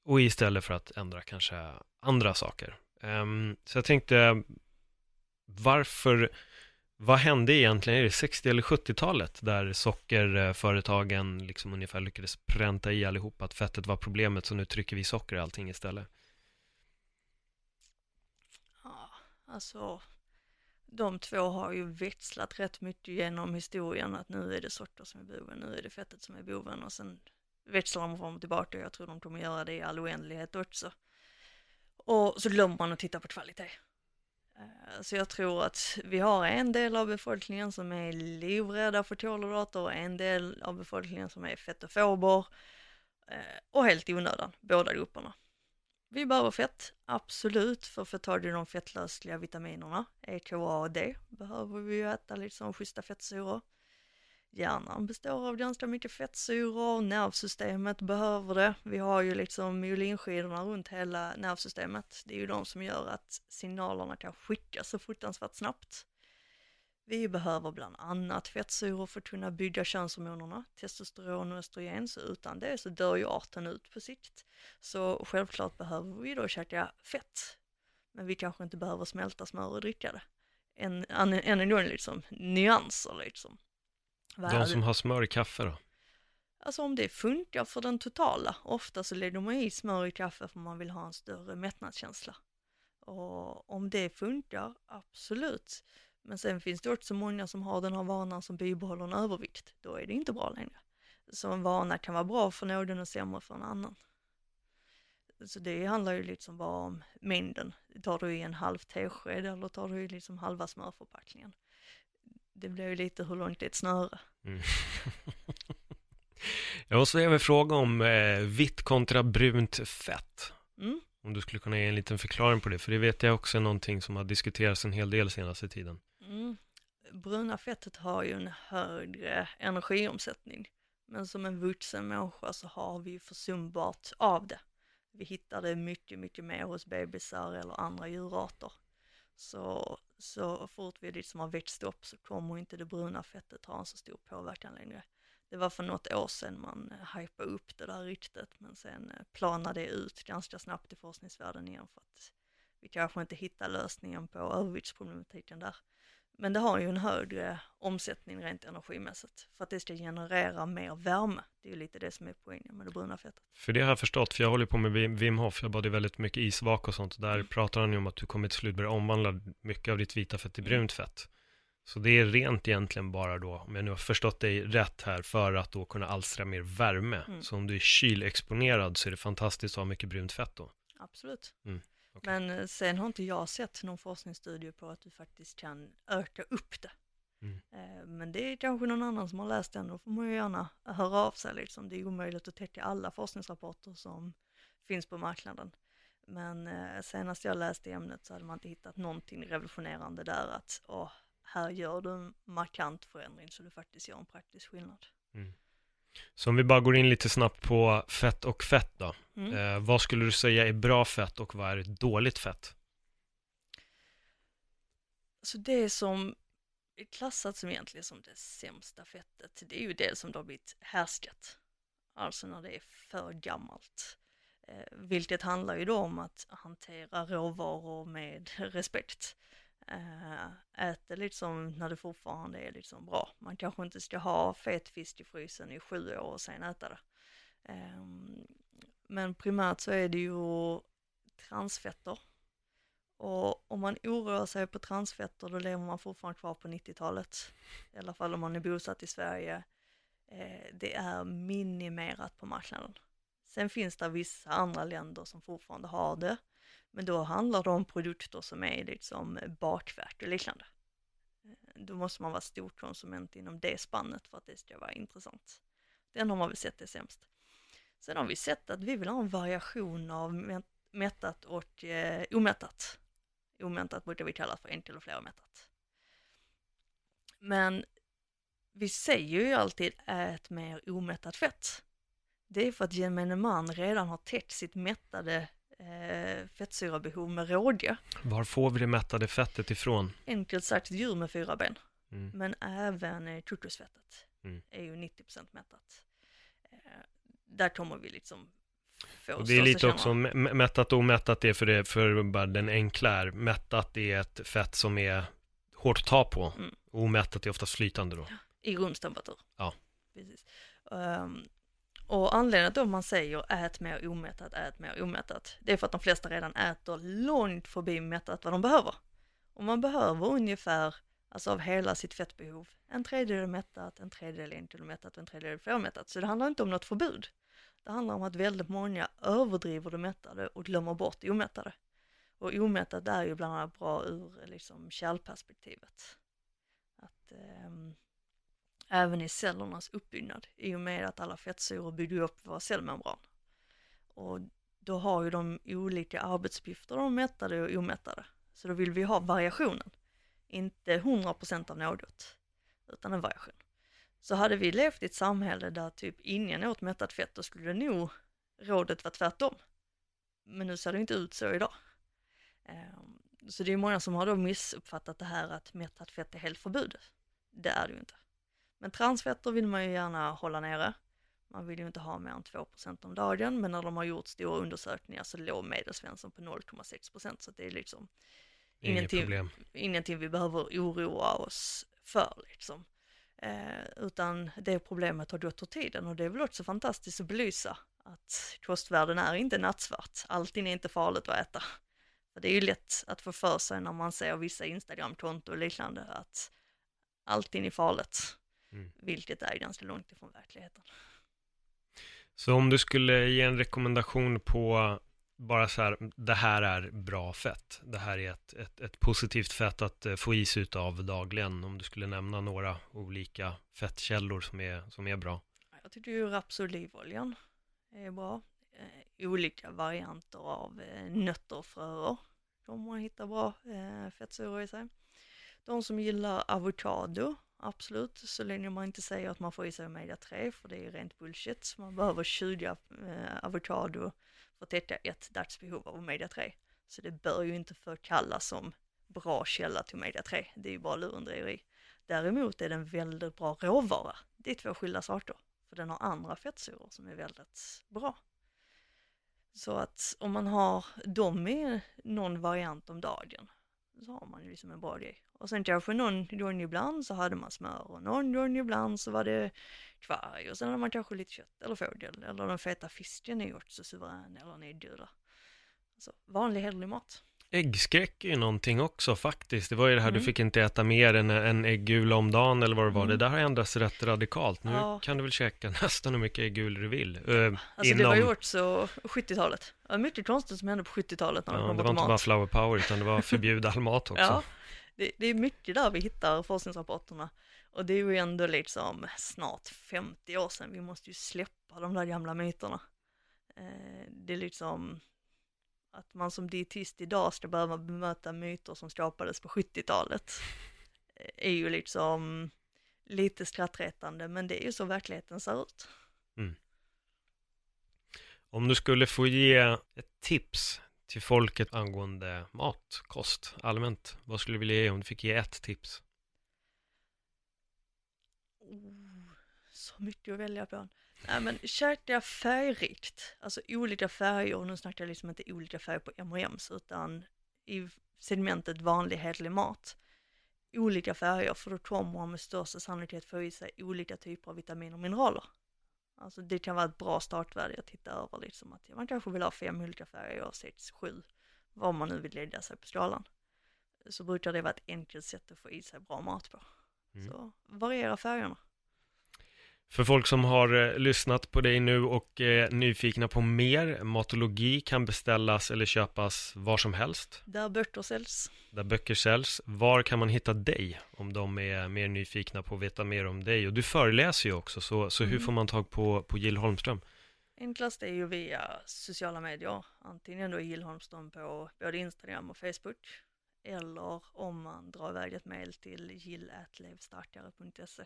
B: och istället för att ändra kanske andra saker. Um, så jag tänkte, varför, vad hände egentligen, är det 60 eller 70-talet där sockerföretagen liksom ungefär lyckades pränta i allihop att fettet var problemet så nu trycker vi socker i allting istället?
A: Ja, alltså de två har ju växlat rätt mycket genom historien att nu är det socker som är boven, nu är det fettet som är boven och sen växlar de fram och tillbaka och jag tror de kommer göra det i all oändlighet också. Och så glömmer man att titta på kvalitet. Eh, så jag tror att vi har en del av befolkningen som är livrädda för kolhydrater och en del av befolkningen som är fettofober. Eh, och helt i onödan, båda grupperna. Vi behöver fett, absolut, för att få tag i de fettlösliga vitaminerna. EKA och D behöver vi ju äta liksom schyssta fettsyror. Hjärnan består av ganska mycket fettsyror, nervsystemet behöver det. Vi har ju liksom myelinskidorna runt hela nervsystemet. Det är ju de som gör att signalerna kan skickas så fruktansvärt snabbt. Vi behöver bland annat fettsyror för att kunna bygga könshormonerna, testosteron och östrogen, så utan det så dör ju arten ut på sikt. Så självklart behöver vi då käka fett, men vi kanske inte behöver smälta smör och dricka det. Än en, en, en gång liksom nyanser liksom.
B: De som har smör i kaffe då?
A: Alltså om det funkar för den totala, ofta så lägger man i smör i kaffe för man vill ha en större mättnadskänsla. Och om det funkar, absolut. Men sen finns det också många som har den här vanan som bibehåller en övervikt. Då är det inte bra längre. Så en vana kan vara bra för någon och sämre för en annan. Så det handlar ju liksom bara om mängden. Tar du i en halv tesked eller tar du i liksom halva smörförpackningen? Det blir ju lite hur långt är ett snöre. Mm.
B: Jag måste även fråga om eh, vitt kontra brunt fett. Mm. Om du skulle kunna ge en liten förklaring på det, för det vet jag också är någonting som har diskuterats en hel del senaste tiden. Mm.
A: Bruna fettet har ju en högre energiomsättning, men som en vuxen människa så har vi försumbart av det. Vi hittar det mycket, mycket mer hos bebisar eller andra djurarter. Så, så fort vi liksom har växt upp så kommer inte det bruna fettet ha en så stor påverkan längre. Det var för något år sedan man eh, hypade upp det där ryktet men sen eh, planade det ut ganska snabbt i forskningsvärlden igen för att vi kanske inte hittar lösningen på överviktsproblematiken där. Men det har ju en högre omsättning rent energimässigt för att det ska generera mer värme. Det är ju lite det som är poängen med det bruna fettet.
B: För det har jag förstått, för jag håller på med Wim Hof, jag badar väldigt mycket isvak och sånt. Där mm. pratar han ju om att du kommer till slut börja omvandla mycket av ditt vita fett till mm. brunt fett. Så det är rent egentligen bara då, om jag nu har förstått dig rätt här, för att då kunna alstra mer värme. Mm. Så om du är kylexponerad så är det fantastiskt att ha mycket brunt fett då?
A: Absolut. Mm. Okay. Men eh, sen har inte jag sett någon forskningsstudie på att du faktiskt kan öka upp det. Mm. Eh, men det är kanske någon annan som har läst den, då får man ju gärna höra av sig liksom. Det är omöjligt att täcka alla forskningsrapporter som finns på marknaden. Men eh, senast jag läste ämnet så hade man inte hittat någonting revolutionerande där att, åh, här gör du en markant förändring så du faktiskt gör en praktisk skillnad. Mm.
B: Så om vi bara går in lite snabbt på fett och fett då. Mm. Eh, vad skulle du säga är bra fett och vad är dåligt fett?
A: Så det som är klassat som egentligen som det sämsta fettet, det är ju det som det har blivit härskat. Alltså när det är för gammalt. Eh, vilket handlar ju då om att hantera råvaror med respekt. Eh, äter liksom när det fortfarande är liksom bra. Man kanske inte ska ha fet fisk i frysen i sju år och sen äta det. Ehm, men primärt så är det ju transfetter. Och om man oroar sig på transfetter då lever man fortfarande kvar på 90-talet. I alla fall om man är bosatt i Sverige. Eh, det är minimerat på marknaden. Sen finns det vissa andra länder som fortfarande har det. Men då handlar det om produkter som är liksom bakverk och liknande. Eh, då måste man vara storkonsument inom det spannet för att det ska vara intressant. Den har man väl sett är sämst. Sen har vi sett att vi vill ha en variation av mättat och eh, omättat. Omättat brukar vi kalla för en till och flera mättat. Men vi säger ju alltid ät mer omättat fett. Det är för att gemene man redan har täckt sitt mättade eh, fettsyrabehov med råge.
B: Var får vi det mättade fettet ifrån?
A: Enkelt sagt djur med fyra ben.
B: Mm.
A: Men även eh, tutusfettet
B: Mm.
A: är ju 90% mättat. Eh, där kommer vi liksom
B: Och det är lite också mä- mättat och omättat det för det, för bara den enkla är, mättat är ett fett som är hårt att ta på.
A: Mm.
B: Omättat är oftast flytande då.
A: I rumstemperatur.
B: Ja.
A: Precis. Ehm, och anledningen till att man säger ät mer omättat, ät mer omättat, det är för att de flesta redan äter långt förbi mättat vad de behöver. Och man behöver ungefär, alltså av hela sitt fettbehov, en tredjedel mättat, en tredjedel inte mättat och en tredjedel förmättat. Så det handlar inte om något förbud. Det handlar om att väldigt många överdriver det mättade och glömmer bort det omättade. Och omättat är ju bland annat bra ur liksom kärlperspektivet. Att eh, även i cellernas uppbyggnad i och med att alla fettsyror bygger upp våra cellmembran. Och då har ju de olika arbetsuppgifter, de mättade och omättade. Så då vill vi ha variationen. Inte 100% av något, utan en variation. Så hade vi levt i ett samhälle där typ ingen åt mättat fett, då skulle det nog rådet vara tvärtom. Men nu ser det inte ut så idag. Ehm, så det är många som har då missuppfattat det här att mättat fett är helt förbjudet. Det är det ju inte. Men transfetter vill man ju gärna hålla nere. Man vill ju inte ha mer än 2% om dagen, men när de har gjort stora undersökningar så låg medelsvensson på 0,6% så det är liksom
B: Inget
A: Ingenting.
B: problem.
A: ingenting vi behöver oroa oss för liksom. Eh, utan det problemet har gått ur tiden och det är väl också fantastiskt att belysa att kostvärlden är inte nattsvart. Allting är inte farligt att äta. För det är ju lätt att få för sig när man ser vissa Instagramkonto och liknande att allting är farligt.
B: Mm.
A: Vilket är ganska långt ifrån verkligheten.
B: Så om du skulle ge en rekommendation på bara så här, det här är bra fett. Det här är ett, ett, ett positivt fett att eh, få i sig utav dagligen. Om du skulle nämna några olika fettkällor som är, som är bra.
A: Jag tycker ju raps och olivoljan är bra. Eh, olika varianter av eh, nötter och fröer kommer man hitta bra fettsyror i sig. De som gillar avokado, absolut, så länge man inte säger att man får i sig omega-3, för det är rent bullshit. Man behöver 20 eh, avokado för att täcka ett dagsbehov av omega-3. Så det bör ju inte förkallas som bra källa till omega-3, det är ju bara lurendrejeri. Däremot är den väldigt bra råvara. Det är två skilda saker. För den har andra fettsyror som är väldigt bra. Så att om man har dem i någon variant om dagen så har man ju liksom en bra grej. Och sen kanske någon gång ibland så hade man smör och någon gång ibland så var det kvarg och sen hade man kanske lite kött eller fågel eller den feta fisken är också suverän eller nedgula. Alltså vanlig hederlig mat.
B: Äggskräck är ju någonting också faktiskt. Det var ju det här, du
A: Mm.
B: fick inte äta mer än en äggula om dagen eller vad det var.
A: Mm.
B: Det där har ändrats rätt radikalt. Nu
A: Ja.
B: kan du väl käka nästan hur mycket äggulor du vill. Eh,
A: Alltså det var ju också 70-talet. Det var mycket konstigt som hände på 70-talet när
B: ja,
A: det
B: det var inte bara
A: mat.
B: flower power utan det var förbjuda all mat också.
A: Ja, det, det är mycket där vi hittar forskningsrapporterna. Och det är ju ändå liksom snart 50 år sedan, vi måste ju släppa de där gamla myterna. Eh, det är liksom att man som dietist idag ska behöva bemöta myter som skapades på 70-talet. eh, Är ju liksom lite skrattretande, men det är ju så verkligheten ser ut. Mm.
B: Om du skulle få ge ett tips till folket angående mat, kost, allmänt. Vad skulle du vilja ge om du fick ge ett tips?
A: Oh, så mycket att välja på. Nej men käka färgrikt, alltså olika färger, och nu snackar jag liksom inte olika färger på M&M's utan i segmentet vanlig hederlig mat. Olika färger, för då kommer man med största sannolikhet få i sig olika typer av vitaminer och mineraler. Alltså det kan vara ett bra startvärde att titta över liksom att man kanske vill ha fem olika färger, sex, sju, vad man nu vill lägga sig på skalan. Så brukar det vara ett enkelt sätt att få i sig bra mat på.
B: Mm.
A: Så variera färgerna.
B: För folk som har eh, lyssnat på dig nu och är nyfikna på mer, matologi kan beställas eller köpas var som helst,
A: Där böcker säljs.
B: där böcker säljs. Var kan man hitta dig om de är mer nyfikna på att veta mer om dig? Och du föreläser ju också, så, så hur
A: Mm.
B: får man tag på, på Jill Holmström?
A: Enklast är ju via sociala medier, antingen då Jill Holmström på både Instagram och Facebook, eller om man drar iväg ett mejl till jill.levstarkare.se.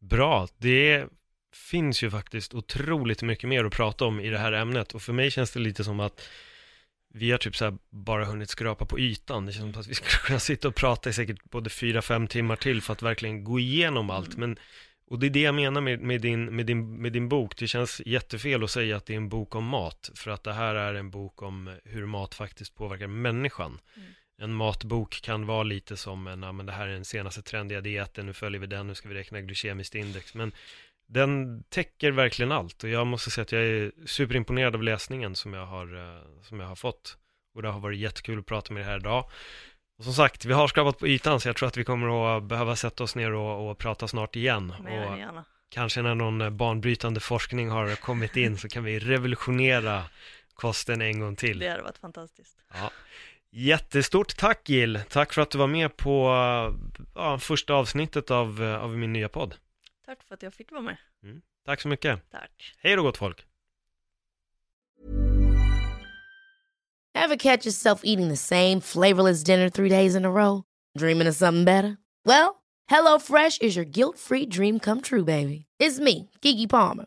B: Bra, det finns ju faktiskt otroligt mycket mer att prata om i det här ämnet och för mig känns det lite som att vi har typ så bara hunnit skrapa på ytan. Det känns som att vi skulle kunna sitta och prata i säkert både fyra, fem timmar till för att verkligen gå igenom allt. Men, och det är det jag menar med, med, din, med, din, med din bok. Det känns jättefel att säga att det är en bok om mat, för att det här är en bok om hur mat faktiskt påverkar människan.
A: Mm.
B: En matbok kan vara lite som en, ja men det här är den senaste trendiga dieten, nu följer vi den, nu ska vi räkna glykemiskt index. Men den täcker verkligen allt och jag måste säga att jag är superimponerad av läsningen som jag har, eh, som jag har fått. Och det har varit jättekul att prata med er här idag. Och som sagt, vi har skrapat på ytan så jag tror att vi kommer att behöva sätta oss ner och, och prata snart igen. Och kanske när någon eh, banbrytande forskning har kommit in så kan vi revolutionera kosten en gång till.
A: Det hade varit fantastiskt.
B: Ja. Jättestort tack Jill! Tack för att du var med på ja, första avsnittet av, av min nya podd.
A: Tack för att jag fick vara med.
B: Tack så mycket!
A: Tack.
B: Hej då gott folk!
C: Ever catch yourself eating the same flavorless dinner three days in a row? Dreaming of something better? Well, HelloFresh is your guilt-free dream come true, baby. It's me, Gigi Palmer.